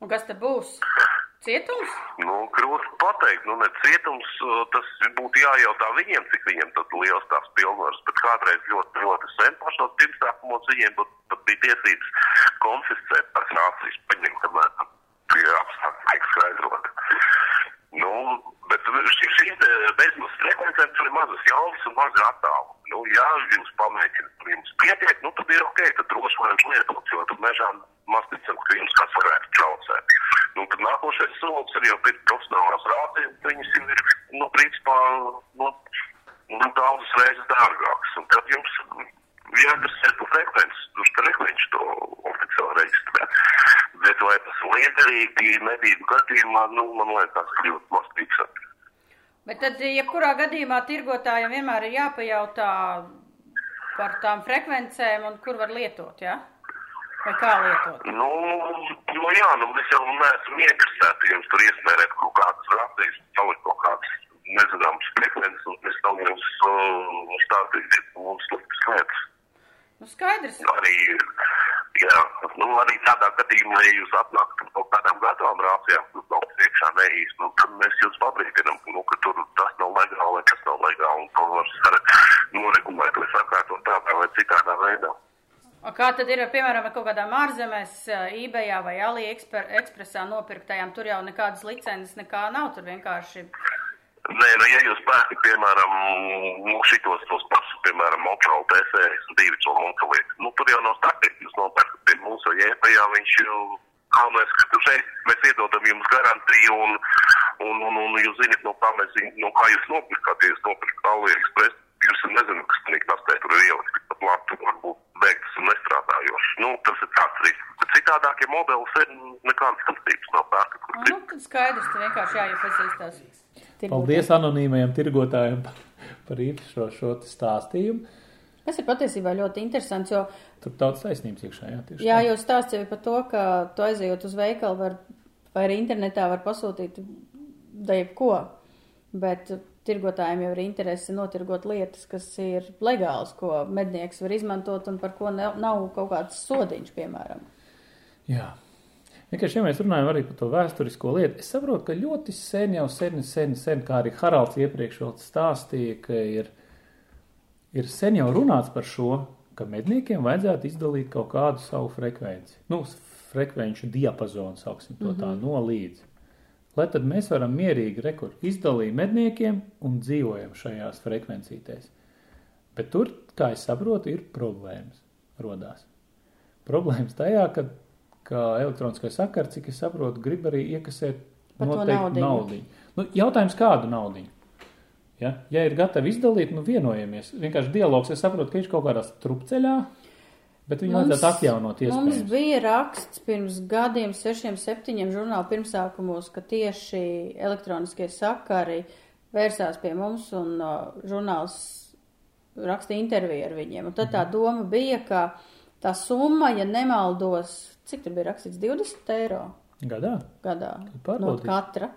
Un kas te būs? Cietums? Nu, grūti pateikt, nu, ne cietums, tas būtu jājautā viņiem, cik viņiem tad liels tās pilnvaras, bet kādreiz ļoti, ļoti sen pašos pirmsākumos viņiem pat, pat bija tiesības konfiscēt tās nācijas, paņemt, kamēr tie apstākļi tiek skaidrot. Nu, bet šīs bezmaksas frekvencēm tur ir mazas jaudas un mazi attālumi. Nu, ja jums pamēģina, tur jums pietiek, nu, tad ir ok, tad droši varam lietot, jo tur mežām maz ticam, ka jums kāds varētu traucēt. Nu, tad nākošais solis ir jau pēc profesionālās rācijas, viņas jau ir, nu, principā, nu, nu daudzas reizes dārgākas. Un tad jums jāinteresē par frekvenci, uz frekvenci to oficiāli reģistrēt. Bet vai tas liederīgi medību gadījumā, nu, man liekas, kļūt maz ticami. Bet tad, jebkurā gadījumā, tirgotājiem vienmēr ir jāpajautā par tām frekvencēm un kur var lietot, jā? Vai kā lietot? Nu, nu jā, nu mēs jau neesam iekasēti jums tur iesmērēt kaut kādas rāpējas, salikt kaut kādas nezināmas frekvences, un mēs tam jums uh, stāstīt mums sliktas lietas. Nu, skaidrs. Arī, jā, nu, arī tādā gadījumā, ja jūs atnākat ar kaut kādām gatavām rāpējām, kur nav priekšā neīs, nu, tad mēs jūs pabrīdinam, nu, ka tur tas nav legāli, vai tas nav legāli, un to var noregulēt, vai sakārtot tādā vai citādā veidā. Kā tad ir, piemēram, kaut kādām ārzemēs, eBayā vai AliExpressā nopirktajām, tur jau nekādas licences nekā nav, tur vienkārši Nē, nu, ja jūs pērkat, piemēram, nu, šitos tos pašus, piemēram, Motorola TC2 to montolietu, nu, tur jau nav startīt, jūs nopērkat pie mūsu jēpajā, viņš jau, galvenais, ka tur šeit mēs iedodam jums garantiju un, un, un, un jūs zinat, no kā mēs, no kā jūs nopirkat, ja jūs nopirkat AliExpress, jūs nezinu, kas tur nastē tur ir ielikt, beigtas un nestrādājošas. Nu, tas ir tāds risks. Bet citādākie modelis ir nekādas starpības nav pērkat, kur Nu, tad skaidrs, tad vienkārši jāiepazīstās. Paldies anonīmajiem tirgotājiem par, par īpašo šo stāstījumu. Tas ir patiesībā ļoti interesants, jo, Tur daudz taisnības iekšā, jā, tieši jā, tā. jau ir par to, ka tu aizejot uz veikalu var, vai arī internetā var pasūtīt da jebko, bet tirgotājiem jau ir interese notirgot lietas, kas ir legāls, ko mednieks var izmantot un par ko ne, nav kaut kāds sodiņš, piemēram. Jā. Vienkārši, ja mēs runājam arī par to vēsturisko lietu, es saprotu, ka ļoti sen jau sen, sen, sen, kā arī Haralds iepriekš vēl stāstīja, ka ir, ir sen jau runāts par šo, ka medniekiem vajadzētu izdalīt kaut kādu savu frekvenci. Nu, frekvenču diapazonu, sauksim to tā, no līdz. Lai tad mēs varam mierīgi rekur izdalīt medniekiem un dzīvojam šajās frekvencītēs. Bet tur, kā es saprotu, ir problēmas rodās. Problēmas tajā, ka, ka elektroniskais sakars, cik es saprotu, grib arī iekasēt Par noteikti naudiņu. naudiņu. Nu, jautājums, kādu naudiņu? Ja? ja ir gatavi izdalīt, nu vienojamies. Vienkārši dialogs, es saprotu, ka viņš kaut kādā strupceļā, bet viņu vajadzētu atjaunot mums iespējams. bija raksts pirms gadiem, sešiem, septiņiem žurnāla pirmsākumos, ka tieši elektroniskie sakari vērsās pie mums un uh, žurnāls rakstīja interviju ar viņiem. Un tad tā doma bija, ka tā summa, ja nemaldos, cik tur bija rakstīts, 20 eiro Gadā gadā no katra.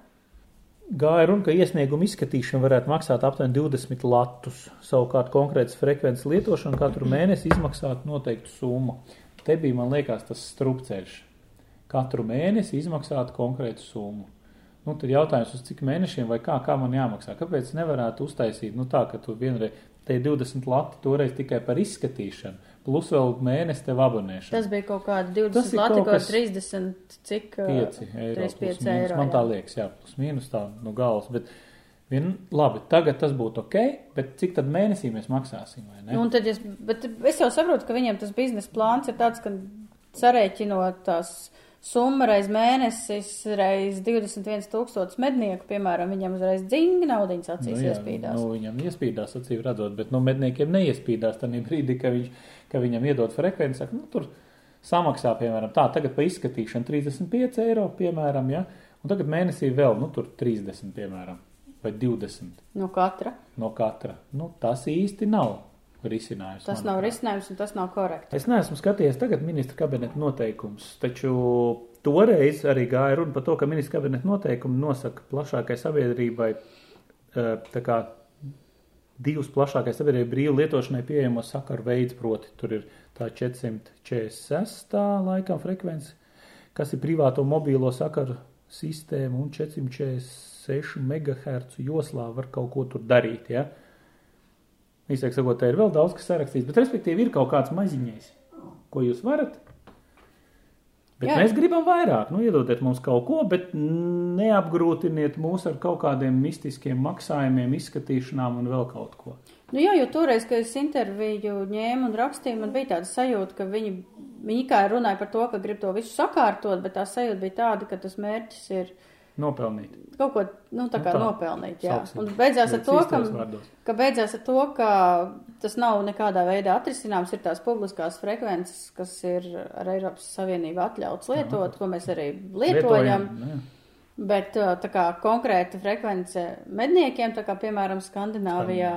Gāja runa, ka iesniegumu izskatīšana varētu maksāt aptuveni 20 latus. Savukārt konkrētas frekvences lietošana katru mēnesi izmaksātu noteiktu summu. Te bija, man liekas, tas strupceļš. Katru mēnesi izmaksātu konkrētu summu. Nu, tad jautājums, uz cik mēnešiem vai kā, kā man jāmaksā? Kāpēc nevarētu uztaisīt nu, tā, ka tu vienreiz te ir 20 lati toreiz tikai par izskatīšanu, plus vēl mēnesi tev abonēšana? Tas bija kaut kādi Tas 20 ir lati, kaut kaut kas 30, cik? uh, 5 eiro. 35 plus mīnus. eiro, Man jā. tā liekas, jā, plus mīnus tā no galvas. Bet vien, labi, tagad tas būtu ok, bet cik tad mēnesī mēs maksāsim? vai ne? Nu, un tad es, bet es jau saprotu, ka viņiem tas biznesa plāns ir tāds, ka sarēķinot tās summa reiz mēnesis, reiz 21 tūkstotis mednieku, piemēram, viņam uzreiz dzingi naudiņas acīs Nu jā, iespīdās. Nu, viņam iespīdās, acīm redzot, bet nu, medniekiem neiespīdās tajā brīdī, ka, viņš, ka viņam iedod frekvenci. Saka, nu, tur samaksā, piemēram, tā, tagad par izskatīšanu 35 eiro, piemēram, ja, un tagad mēnesī vēl, nu, tur 30, piemēram, vai 20 No katra. no katra. Nu, tas īsti nav risinājums. Tas nav risinājums un tas nav korekti. Es neesmu skatījies tagad ministra kabineta noteikumus, taču toreiz arī gāja runa par to, ka ministra kabineta noteikumi nosaka plašākai sabiedrībai eh, tā kā divus plašākai sabiedrībai brīvu lietošanai pieejamo sakaru veids, proti tur ir tā 446. laikam frekvence, kas ir privāto mobīlo sakaru sistēma un 446 MHz joslā var kaut ko tur darīt, ja? Īsāk sakot, te ir vēl daudz, kas sarakstīts, bet respektīvi ir kaut kāds maziņais, ko jūs varat. Bet Jā. Mēs gribam vairāk, nu, iedodiet mums kaut ko, bet neapgrūtiniet mūs ar kaut kādiem mistiskiem maksājumiem, izskatīšanām un vēl kaut ko. Nu jā, jo toreiz, kad es interviju ņēmu un rakstīju, man bija tāda sajūta, ka viņi, viņi kā runāja par to, ka grib to visu sakārtot, bet tā sajūta bija tāda, ka tas mērķis ir Nopelnīt. kaut ko, nu, tā Nu kā tā, nopelnīt, jā. sauksim. Un beidzās ar to, ka, ka beidzās ar to, ka tas nav nekādā veidā atrisināms, ir tās publiskās frekvences, kas ir ar Eiropas Savienību atļauts lietot, ko mēs arī lietojam. jā. Bet uh, tā kā konkrēta frekvence medniekiem, tā kā piemēram Skandināvijā,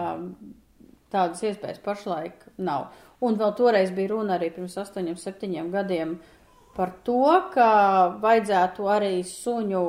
tādas iespējas pašlaik nav. Un vēl toreiz bija runa arī pirms astoņiem, septiņiem gadiem par to, ka vajadzētu arī suņu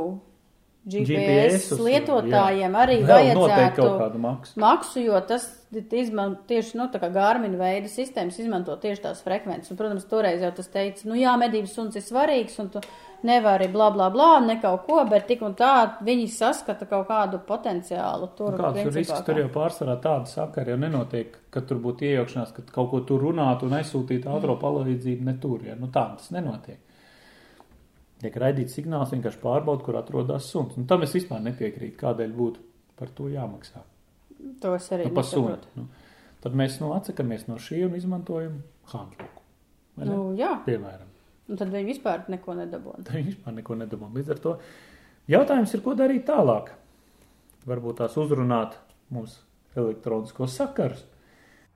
GPS, GPS lietotājiem jā. arī Vēl vajadzētu kaut kādu maksu. maksu, jo tas izman, tieši, nu, tā kā Garmin veida sistēmas izmanto tieši tās frekvences. Un, protams, toreiz jau tas teica, nu jā, medības suns ir svarīgs, un tu nevari bla bla bla, ne kaut ko, bet tik un tā viņi saskata kaut kādu potenciālu tur. Kāds tur risks tur jau pārsvarā tāda sakara jau nenotiek, ka tur būtu iejaukšanās, ka kaut ko tur runātu un aizsūtītu ātro palīdzību ne tur. Ja? Nu, tā tas nenotiek. Tiek raidīts signāls, vienkārši pārbauda, kur atrodas suns. Nu, tam es vispār nepiekrītu, kādēļ būtu par to jāmaksā. To es arī Nu, nesaprotu. Nu, tad mēs nu, atsakamies no šī un izmantojam Hānfluku. Nu, jā, Piemēram. un tad viņi vispār neko nedabūna. Tā viņi vispār neko nedomā. Līdz ar to jautājums ir, ko darīt tālāk. Varbūt tās uzrunāt mūsu elektroniskos sakarus.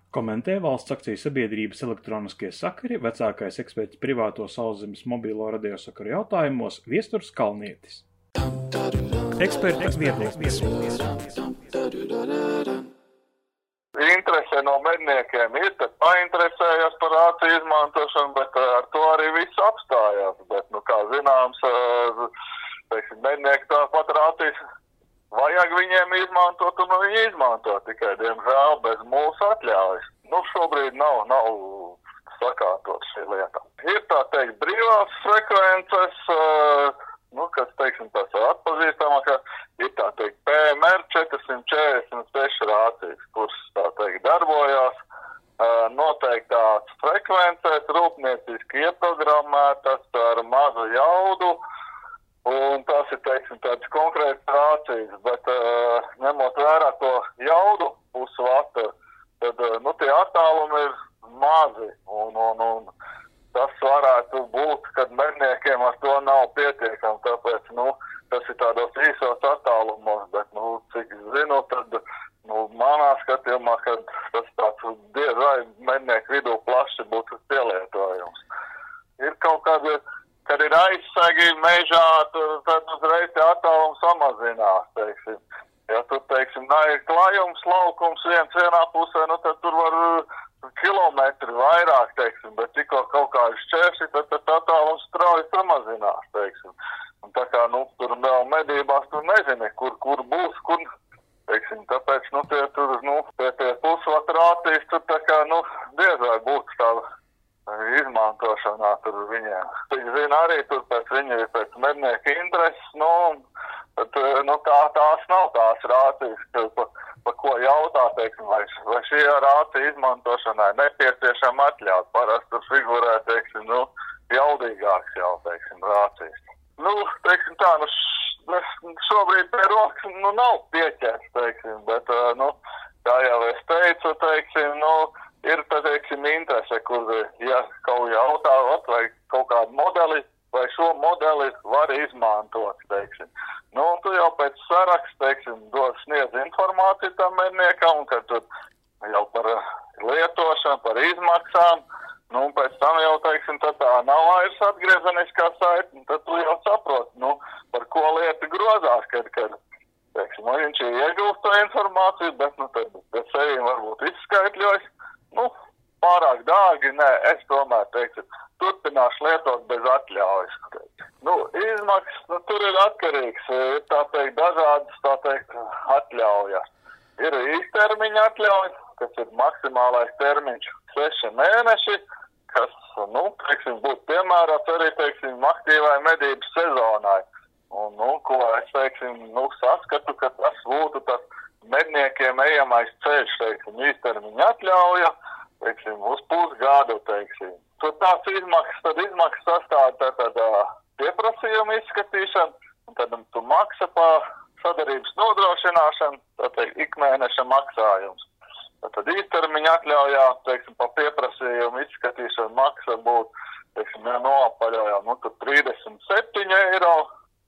Komentē valsts akciju sabiedrības elektroniskie sakari vecākais eksperts privāto sauszemes mobilo radiosakaru jautājumos Viesturs Kalnietis. Eksperta viedoklis. interese no medniekiem ir, tad painteresējās par ātru izmantošanu, bet eh, ar to arī viss apstājās. Bet, nu, kā zināms, eh, teiksim, mednieki tāpat rātīs vajag viņiem izmantot, un viņi izmanto tikai, diemžēl, bez mūsu atļaujas. Nu, šobrīd nav, nav sakārtot šī lieta. Ir tā teikt brīvās frekvences, uh, nu, kas, teiksim, tās ir atpazīstamākā, ir tā teikt PMR 446 rācijas, kuras, tā teikt, darbojās uh, noteiktās frekvencēs, rūpnieciski ieprogrammētas ar mazu jaudu, Un tas ir, teiksim, tāds konkrēts rācijas, bet uh, ņemot vērā to jaudu pusvatu, tad, uh, nu, tie attālumi ir mazi, un, un, un tas varētu būt, kad medniekiem ar to nav pietiekami, tāpēc, nu, tas ir tādos īsos attālumos, bet, nu, cik zinu, tad, nu, manā skatījumā, kad tas tāds diez vai mednieku vidū plaši būtu pielietojums. Ir kaut kāda kad ir aizsegi mežā, tad, tad uzreiz tie attālumi samazinās, teiksim. Ja tur, teiksim, ir klājums, laukums viens vienā pusē, nu tad tur var uh, kilometri vairāk, teiksim, bet tikko kaut kā ir šķērši, tad tas attālums strauji samazinās, teiksim. Un tā kā, nu, tur vēl medībās, tur nezini, kur, kur būs, kur, teiksim, tāpēc, nu, tie tur, nu, tie, tie pusvatrātīs, tur tā kā, nu, diez vai būtu tāda izmantošanā tur viņiem. Viņi zina arī tur pēc viņu, pēc mednieku intereses, nu, bet, nu tā, tās nav tās rācijas, ka, pa, pa ko jautā, teiksim, vai, vai šī rācija izmantošanai nepieciešama atļaut. Parasti tur figurē, teiksim, nu, jaudīgāks jau, teiksim, rācijas. Nu, teiksim tā, nu, šobrīd pie rokas, nu, nav pieķerts, teiksim, bet, nu, kā jau es teicu, teiksim, nu, ir, tā, teiksim, interese, kur, ja kaut jautā, vai kaut kādu modeli, vai šo modeli var izmantot, teiksim. Nu, tu jau pēc saraksta, teiksim, dos sniedz informāciju tam medniekam, un kad tur jau par lietošanu, par izmaksām, nu, un pēc tam jau, teiksim, tad tā nav vairs atgriezeniskā saita, tad tu jau saproti, nu, par ko lieta grozās, kad, kad, teiksim, viņš ir iegūst to informāciju, bet, nu, tad, tad sevi varbūt izskaitļojas, nu, pārāk dārgi, nē, es tomēr teiktu, turpināšu lietot bez atļaujas. Nu, izmaksas, nu, tur ir atkarīgs, ir tā teikt, dažādas, tā teikt, atļaujas. Ir īstermiņa atļauja, kas ir maksimālais termiņš seši mēneši, kas, nu, teiksim, būtu piemērots arī, teiksim, aktīvai medības sezonai. Un, nu, ko es, teiksim, nu, saskatu, ka tas būtu tas medniekiem ejamais ceļš, teiksim, īstermiņa atļauja, teiksim, uz pusgadu, teiksim. Tur tāds izmaksas, tad izmaksas sastāv tātad pieprasījuma izskatīšana, un tad tu maksa pa sadarības nodrošināšanu, tātad ikmēneša maksājums. Tad īstermiņa atļaujā, teiksim, pa pieprasījumu izskatīšanu maksa būtu, teiksim, ja noapaļojām, nu, tur 37 eiro,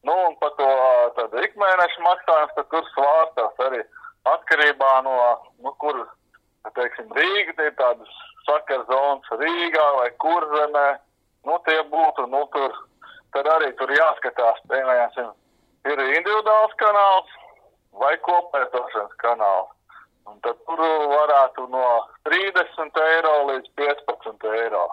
nu, un pa to tad ikmēneša maksājums, tad tur svārstās arī atkarībā no, nu, kur, teiksim, Rīga, tie tādas sakar zonas Rīgā vai Kurzemē, nu, tie būtu, nu, tur, tad arī tur jāskatās, piemēram, ir kanāls vai koplietošanas kanāls. Un tad tur varētu no 30 eiro līdz 15 eiro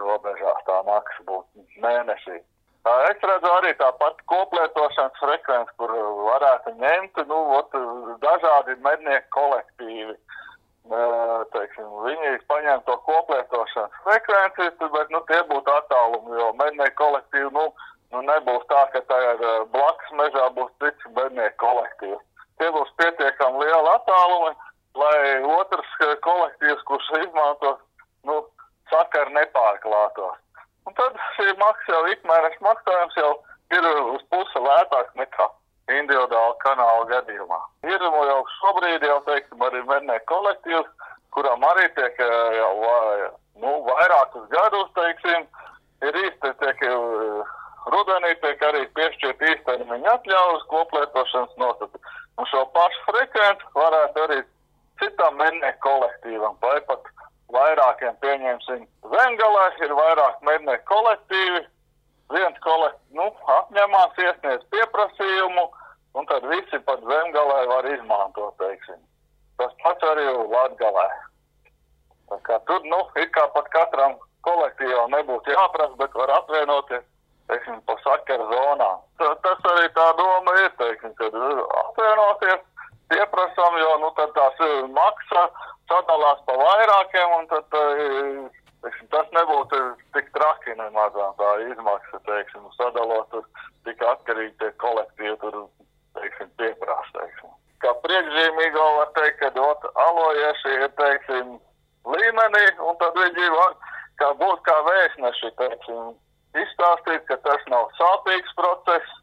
robežās tā maksa būtu mēnesī. Es redzu arī tāpat koplietošanas frekvenci, kur varētu ņemt nu, ot, dažādi mednieku kolektīvi. Teiksim, viņi paņem to koplietošanas frekvenci, bet nu, tie būtu attālumi, jo mednieku kolektīvi nu, nu, nebūs tā, ka ir blakus mežā būs cits mednieku kolektīvs. Tie būs pietiekami lieli attālumi, lai otrs kolektīvs, kurš izmantos, nu, sakari nepārklātos. Un tad šī maksa jau ikmēneša maksājums jau ir uz pusi lētāks nekā individuāla kanāla gadījumā. Ir jau šobrīd jau, teiksim, arī mednieku kolektīvs, kuram arī tiek jau nu, vairākus gadus, teiksim, ir īsti tiek rudenī tiek arī piešķirt īstermiņa atļaujas koplietošanas nosacīt. Un šo pašu frekvenci varētu arī citam mednieku kolektīvam vai pat vairākiem pieņemsim. Zemgalē ir vairāk mednieku kolektīvi, viens kolektīvs nu, apņemās iesniedz pieprasījumu, un tad visi pat zemgalē var izmantot, teiksim. Tas pats arī Latgalē. Tā kā tur, nu, it kā pat katram kolektīvam nebūtu jāprasa, bet var apvienoties, teiksim, pa sakaru zonām. Tas arī tā doma ir, teiksim, kad apvienoties, pieprasām, jo, nu, tad tās maksa sadalās pa vairākiem, un tad teiksim, tas nebūtu tik traki nemazā. Tā izmaksa, teiksim, sadalot tur tik atkarīgi tie kolektīvi tur, teiksim, pieprās, teiksim. Kā priekšzīmīgo var teikt, ka dot alojieši ir, teiksim, līmenī, un tad viņi var, kā būt kā vēstneši, teiksim, izstāstīt, ka tas nav sāpīgs process,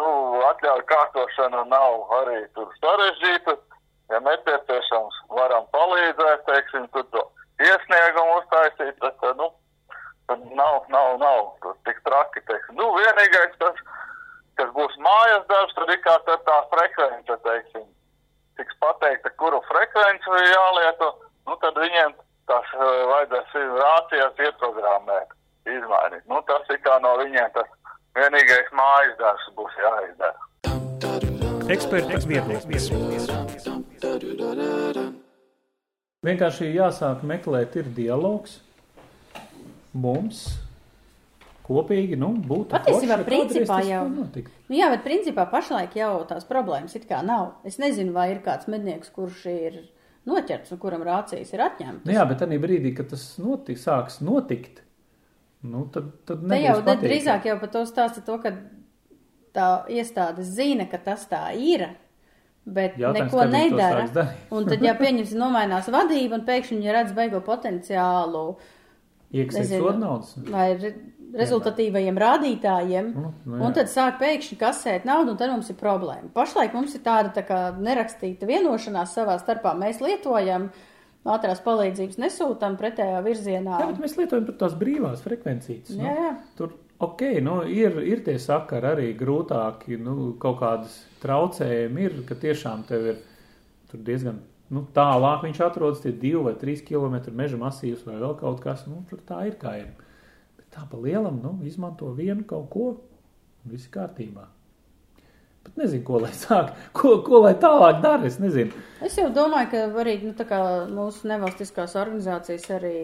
nu, atļauju kārtošana nav arī tur sarežģīta, ja nepieciešams, varam palīdzēt, teiksim, tur to iesniegumu uztaisīt, tad, tad nu, tad nav, nav, nav, tur tik traki, teiksim. Nu, vienīgais tas, kas būs mājas darbs, tad ir kā tad tā frekvence, teiksim, tiks pateikta, kuru frekvenci jālieto, nu, tad viņiem tas uh, vajadzēs rācijas ieprogrammēt, izmainīt. Nu, tas ir kā no viņiem tas vienīgais mājas darbs būs jāizdara. Eksperta viedoklis. Vienkārši jāsāk meklēt, ir dialogs mums kopīgi, nu, būtu. Patiesībā, forši, principā jau. Nu, jā, bet principā pašlaik jau tās problēmas it kā nav. Es nezinu, vai ir kāds mednieks, kurš ir noķerts un kuram rācijas ir atņemtas. Nu, jā, bet tajā brīdī, kad tas notik, sāks notikt, nu, tad, tad Te jau nebūs patīkami. drīzāk jau par to stāsta to, ka tā iestāde zina, ka tas tā ir, bet Jautājums, neko nedara. Un tad, ja pieņemsim, nomainās vadība un pēkšņi viņi redz beigo potenciālu Iekasēt sodu naudas. vai re, rezultatīvajiem rādītājiem, Nu, nu, un tad sāk pēkšņi kasēt naudu, un tad mums ir problēma. Pašlaik mums ir tāda tā kā nerakstīta vienošanās savā starpā. Mēs lietojam ātrās palīdzības nesūtām pretējā virzienā. Jā, bet mēs lietojam tur tās brīvās frekvencijas. Jā, jā. Tur, ok, nu, ir, ir tie sakari arī grūtāki, nu, kaut kādas traucējumi ir, ka tiešām tev ir diezgan, nu, tālāk viņš atrodas tie divi vai trīs kilometri meža masīvs vai vēl kaut kas, nu, tur tā ir kā ir. Bet tā pa lielam, nu, izmanto vienu kaut ko, un viss kārtībā. Bet nezinu, ko lai sāk, ko, ko lai tālāk dara, es nezinu. Es jau domāju, ka arī nu, mūsu nevalstiskās organizācijas, arī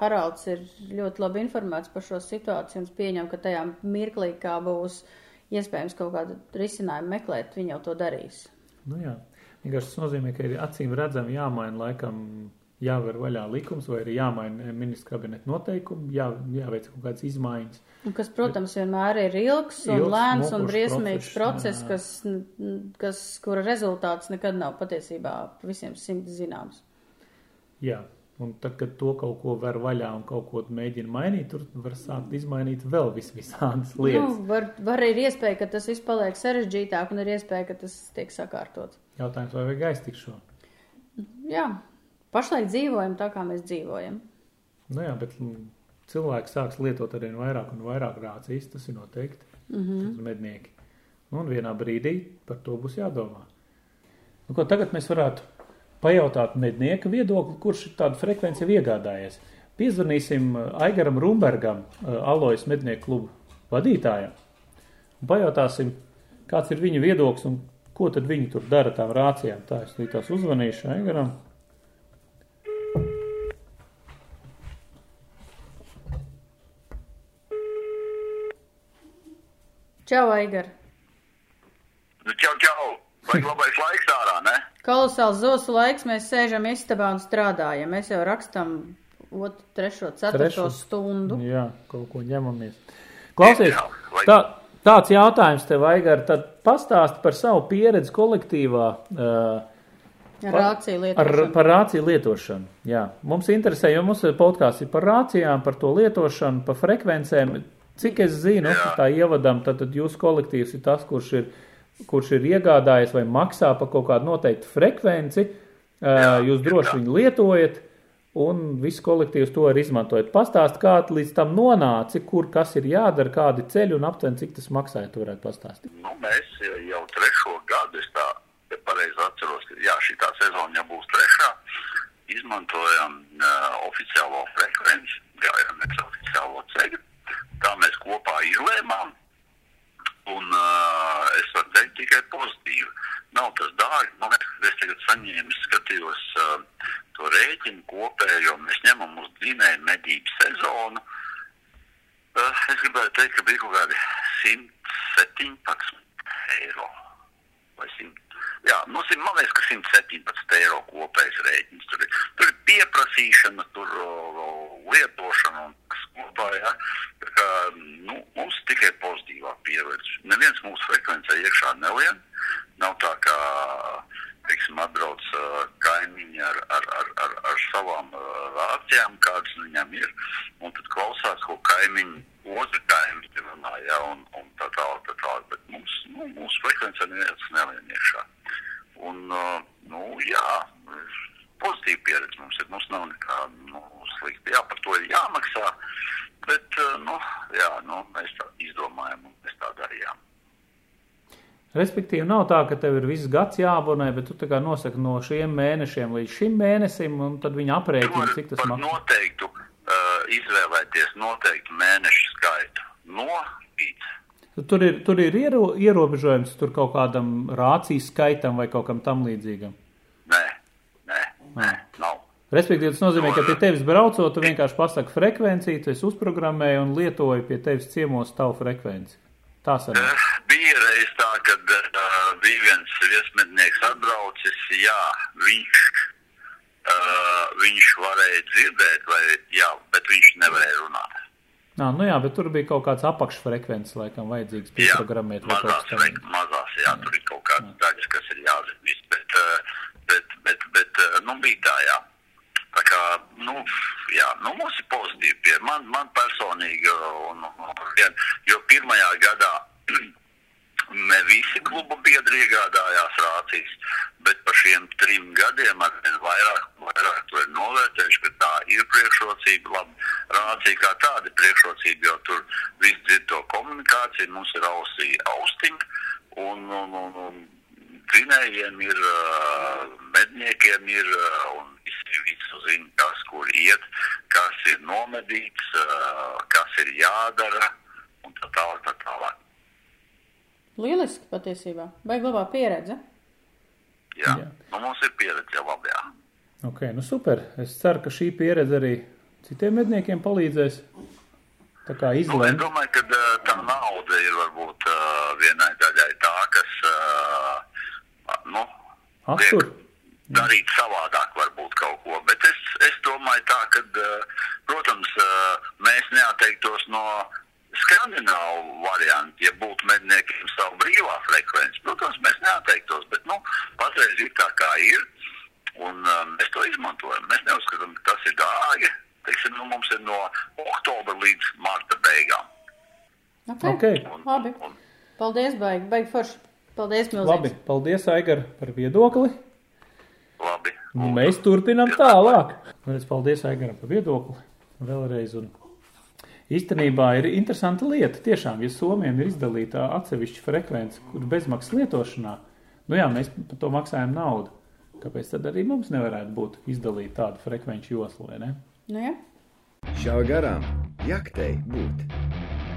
Haralds ir ļoti labi informēts par šo situāciju un es pieņemu, ka tajā mirklī, kā būs iespējams kaut kādu risinājumu meklēt, viņi jau to darīs. Nu jā, vienkārši tas nozīmē, ka ir acīm redzami jāmaina laikam jāver vaļā likums vai arī jāmaina ministra kabineta noteikumi, jā, jāveic kaut kādas izmaiņas. Un kas, protams, vienmēr ir ilgs un Ilgs, lēns un briesmīgs process, process, kas, kas, kura rezultāts nekad nav patiesībā visiem simti zināms. Jā, un tad, kad to kaut ko ver vaļā un kaut ko mēģina mainīt, tur var sākt izmainīt vēl vis visādas Nu, lietas. var, var ir iespēja, ka tas viss paliek sarežģītāk un ir iespēja, ka tas tiek sakārtots. Jautājums, vai vajag aiztikt šo? Jā, pašlaik dzīvojam tā, kā mēs dzīvojam. Nu jā, bet mm, cilvēki sāks lietot arvien vairāk un vairāk rācijas, tas ir noteikti. Mm -hmm. Mednieki. Un vienā brīdī par to būs jādomā. Nu, ko tagad mēs varētu pajautāt mednieka viedokli, kurš ir tādu frekvenci iegādājies. Piezvanīsim uh, Aigaram Rumbergam, uh, Alojas mednieku klubu vadītājam, un pajautāsim, kāds ir viņa viedoklis un ko tad viņi tur dara tām rācijām. Tā es tās uzvanīšu Aigaram. Čau, Aigar! Nu, čau, čau! Vai labais laiks ārā, ne? Kolosāls zosu laiks, mēs sēžam istabā un strādājam. Mēs jau rakstam otru, trešo, ceturto Trešo. stundu. Jā, kaut ko ņemamies. Klausies, Jā, lai- tā, tāds jautājums tev, Aigar, tad pastāst par savu pieredzi kolektīvā. Uh, Ar rāciju Ar, lietošanu. par rāciju lietošanu. Jā. Mums interesē, jo mums podkāsts ir par rācijām, par to lietošanu, par frekvencēm. Cik es zinu, Jā. tā ievadam, tad, tad jūsu kolektīvs ir tas, kurš ir, kurš ir iegādājies vai maksā par kaut kādu noteiktu frekvenci. Jā, jūs droši viņu lietojat, un viss kolektīvs to arī izmantojat. Pastāst, kā līdz tam nonāci, kur kas ir jādara, kādi ceļi un aptuveni cik tas maksāja. Tu varētu pastāstīt. Nu, mēs jau trešo gadu, es tā ja pareizi atceros, ka jā, šī sezona jau būs trešā. Izmantojam uh, oficiālo frekvenci, gājām uz oficiālo ceļu. Tā mēs kopā izlēmām. Un uh, es varu teikt tikai pozitīvi. Nav tas dārgi. Man liekas, es tagad saņēmu, skatījos uh, to rēķinu kopējo. Mēs ņemam uz dzinēju medību sezonu. Uh, es gribēju teikt, ka bija kaut kādi 117 eiro. Vai 100, jā, nu, simt- man liekas, ka 117 eiro kopējais rēķins. Tur ir, tur ir pieprasīšana, tur o, lietošana un kas kopā. Ja? Tā Kā, nu, mums tikai pozitīvā pieredze. Neviens mūsu frekvencē iekšā nelien. Nav tā kā, teiksim, atbrauc uh, kaimiņi ar, ar, ar, ar, ar savām uh, rācijām, kādas viņam ir, un tad klausās, ko kaimiņi, otru kaimiņi runā, ja, un, un tā tālāk, tā tālāk, bet mums, nu, mūsu frekvencē neviens nelien iekšā. Un, uh, nu, jā, pozitīva pieredze mums ir, mums nav nekā, nu, slikta. Jā, par to ir jāmaksā, bet, uh, nu, jā, nu, mēs tā izdomājam un mēs tā darījām. Respektīvi, nav tā, ka tev ir viss gads jāabonē, bet tu tā kā nosaki no šiem mēnešiem līdz šim mēnesim, un tad viņi aprēķina, cik tas maksā. noteiktu uh, izvēlēties noteiktu mēnešu skaitu. No līdz. Tur ir, tur ir iero, ierobežojums tur kaut kādam rācijas skaitam vai kaut kam tam līdzīgam. Nē, nē, nē, nav. Respektīvi, tas nozīmē, ka pie tevis braucot, tu vienkārši pasaki frekvenciju, tu esi uzprogrammēji un lietoji pie tevis ciemos tavu frekvenci. Tā sanāk. Uh, bija reiz tā, kad uh, bija viens viesmednieks atbraucis, jā, viņš, uh, viņš varēja dzirdēt, vai, jā, bet viņš nevarēja runāt. Nā, nu jā, bet tur bija kaut kāds apakšfrekvences, laikam, vajadzīgs Jā, pieprogrammēt. vai mazās, kas vajag, mazās, jā, tur ir kaut kādas daļas, kas ir jāzina, bet, bet, bet, bet, nu, bija tā, jā. Tā kā, nu, jā, nu, mums ir pozitīvi pie, man, man personīgi, uh, un, un, jo pirmajā gadā ne visi klubu biedri iegādājās rācijas, bet pa šiem trim gadiem ar vien vairāk, vairāk to ir novērtējuši, ka tā ir priekšrocība. Labi, rācija kā tāda priekšrocība, jo tur viss dzird to komunikāciju, mums ir ausī austiņa, un, un, un, un dzinējiem ir, medniekiem ir, un visi visu zina, kas kur iet, kas ir nomedīts, kas ir jādara, un tā tālāk, tā tālāk. Lieliski patiesībā. Baigi labā pieredze. Jā, Jā. Nu, mums ir pieredze jau labi, jā. Ok, nu super. Es ceru, ka šī pieredze arī citiem medniekiem palīdzēs. Tā kā Nu, es domāju, ka tā nauda ir varbūt vienai daļai tā, kas, uh, nu, Aptur. darīt savādāk varbūt kaut ko. Bet es, es domāju tā, ka, uh, protams, uh, mēs neatteiktos no skandināvu variantu, ja būtu medniekiem savu brīvā frekvenci. Protams, mēs neatteiktos, bet, nu, patreiz ir tā kā ir, un uh, mēs to izmantojam. Mēs neuzskatām, ka tas ir dārgi. Teiksim, nu, mums ir no oktobra līdz marta beigām. Okay. Ok. Labi. Paldies, baigi. Baigi forši. Paldies, milzīgs. Labi, paldies, Aigar, par viedokli. Labi. Un mēs turpinām tālāk. Vēlreiz paldies Aigaram par viedokli. Vēlreiz. Un īstenībā ir interesanta lieta. Tiešām, ja Somijam ir izdalīta atsevišķa frekvence, kur bezmaksas lietošanā, nu jā, mēs par to maksājam naudu. Kāpēc tad arī mums nevarētu būt izdalīta tāda frekvenču josla, vai ne? Nu, ja? Šā garām jaktei būt.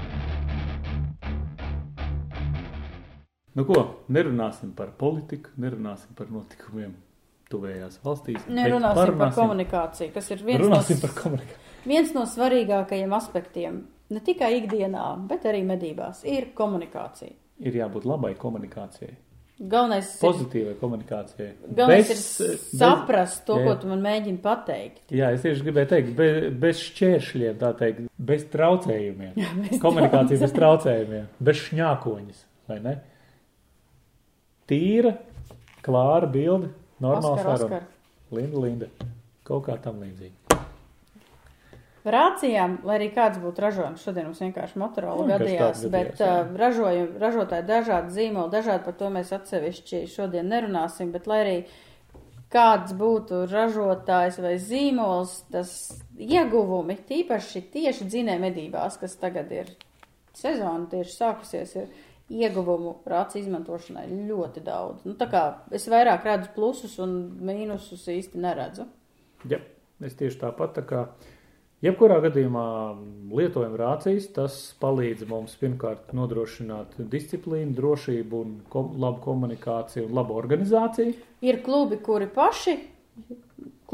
Nu ko, nerunāsim par politiku, nerunāsim par notikumiem tuvējās valstīs. Nerunāsim par parunāsim- komunikāciju, kas ir viens no, par viens no svarīgākajiem aspektiem. Ne tikai ikdienā, bet arī medībās ir komunikācija. Ir jābūt labai komunikācijai, Galvenais ir, pozitīvai komunikācijai. galvenais Bez- ir bez- saprast to, Jā, ko jā. tu man mēģini pateikt. Jā, es tieši gribēju teikt, bez, bez šķēršļiem, tā teikt, bez traucējumiem. bez Komunikācija bez traucējumiem. traucējumiem, bez šņākoņas, vai ne? Tīra, klāra bilde, normāla saruna. Linda, Linda. Kaut kā tam līdzīgi. Rācijām, lai arī kāds būtu ražojums, šodien mums vienkārši Motorola Nu, gadījās, bet gadījās, jā. uh, ražojumi, ražotāji dažādi zīmoli, dažādi par to mēs atsevišķi šodien nerunāsim, bet lai arī kāds būtu ražotājs vai zīmols, tas ieguvumi, tīpaši tieši dzinē medībās, kas tagad ir sezona tieši sākusies, ir ieguvumu rāci izmantošanai ļoti daudz. Nu, tā kā es vairāk redzu plusus un mīnusus īsti neredzu. Ja, es tieši tāpat tā kā. Jebkurā gadījumā lietojam rācijas, tas palīdz mums pirmkārt nodrošināt disciplīnu, drošību, un kom labu komunikāciju un labu organizāciju. Ir klubi, kuri paši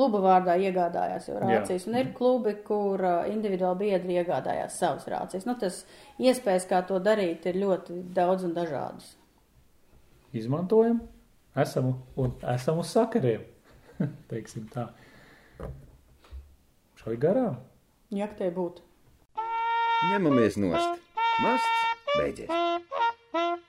kluba vārdā iegādājās jau rācijas, un ir klubi, kur individuāli biedri iegādājās savas rācijas. Nu, tas iespējas, kā to darīt, ir ļoti daudz un dažādas. Izmantojam, esam un esam uz sakariem. Teiksim tā. Šai garām. Jak tai būtu? Ņemamies nost. Masts beidzies.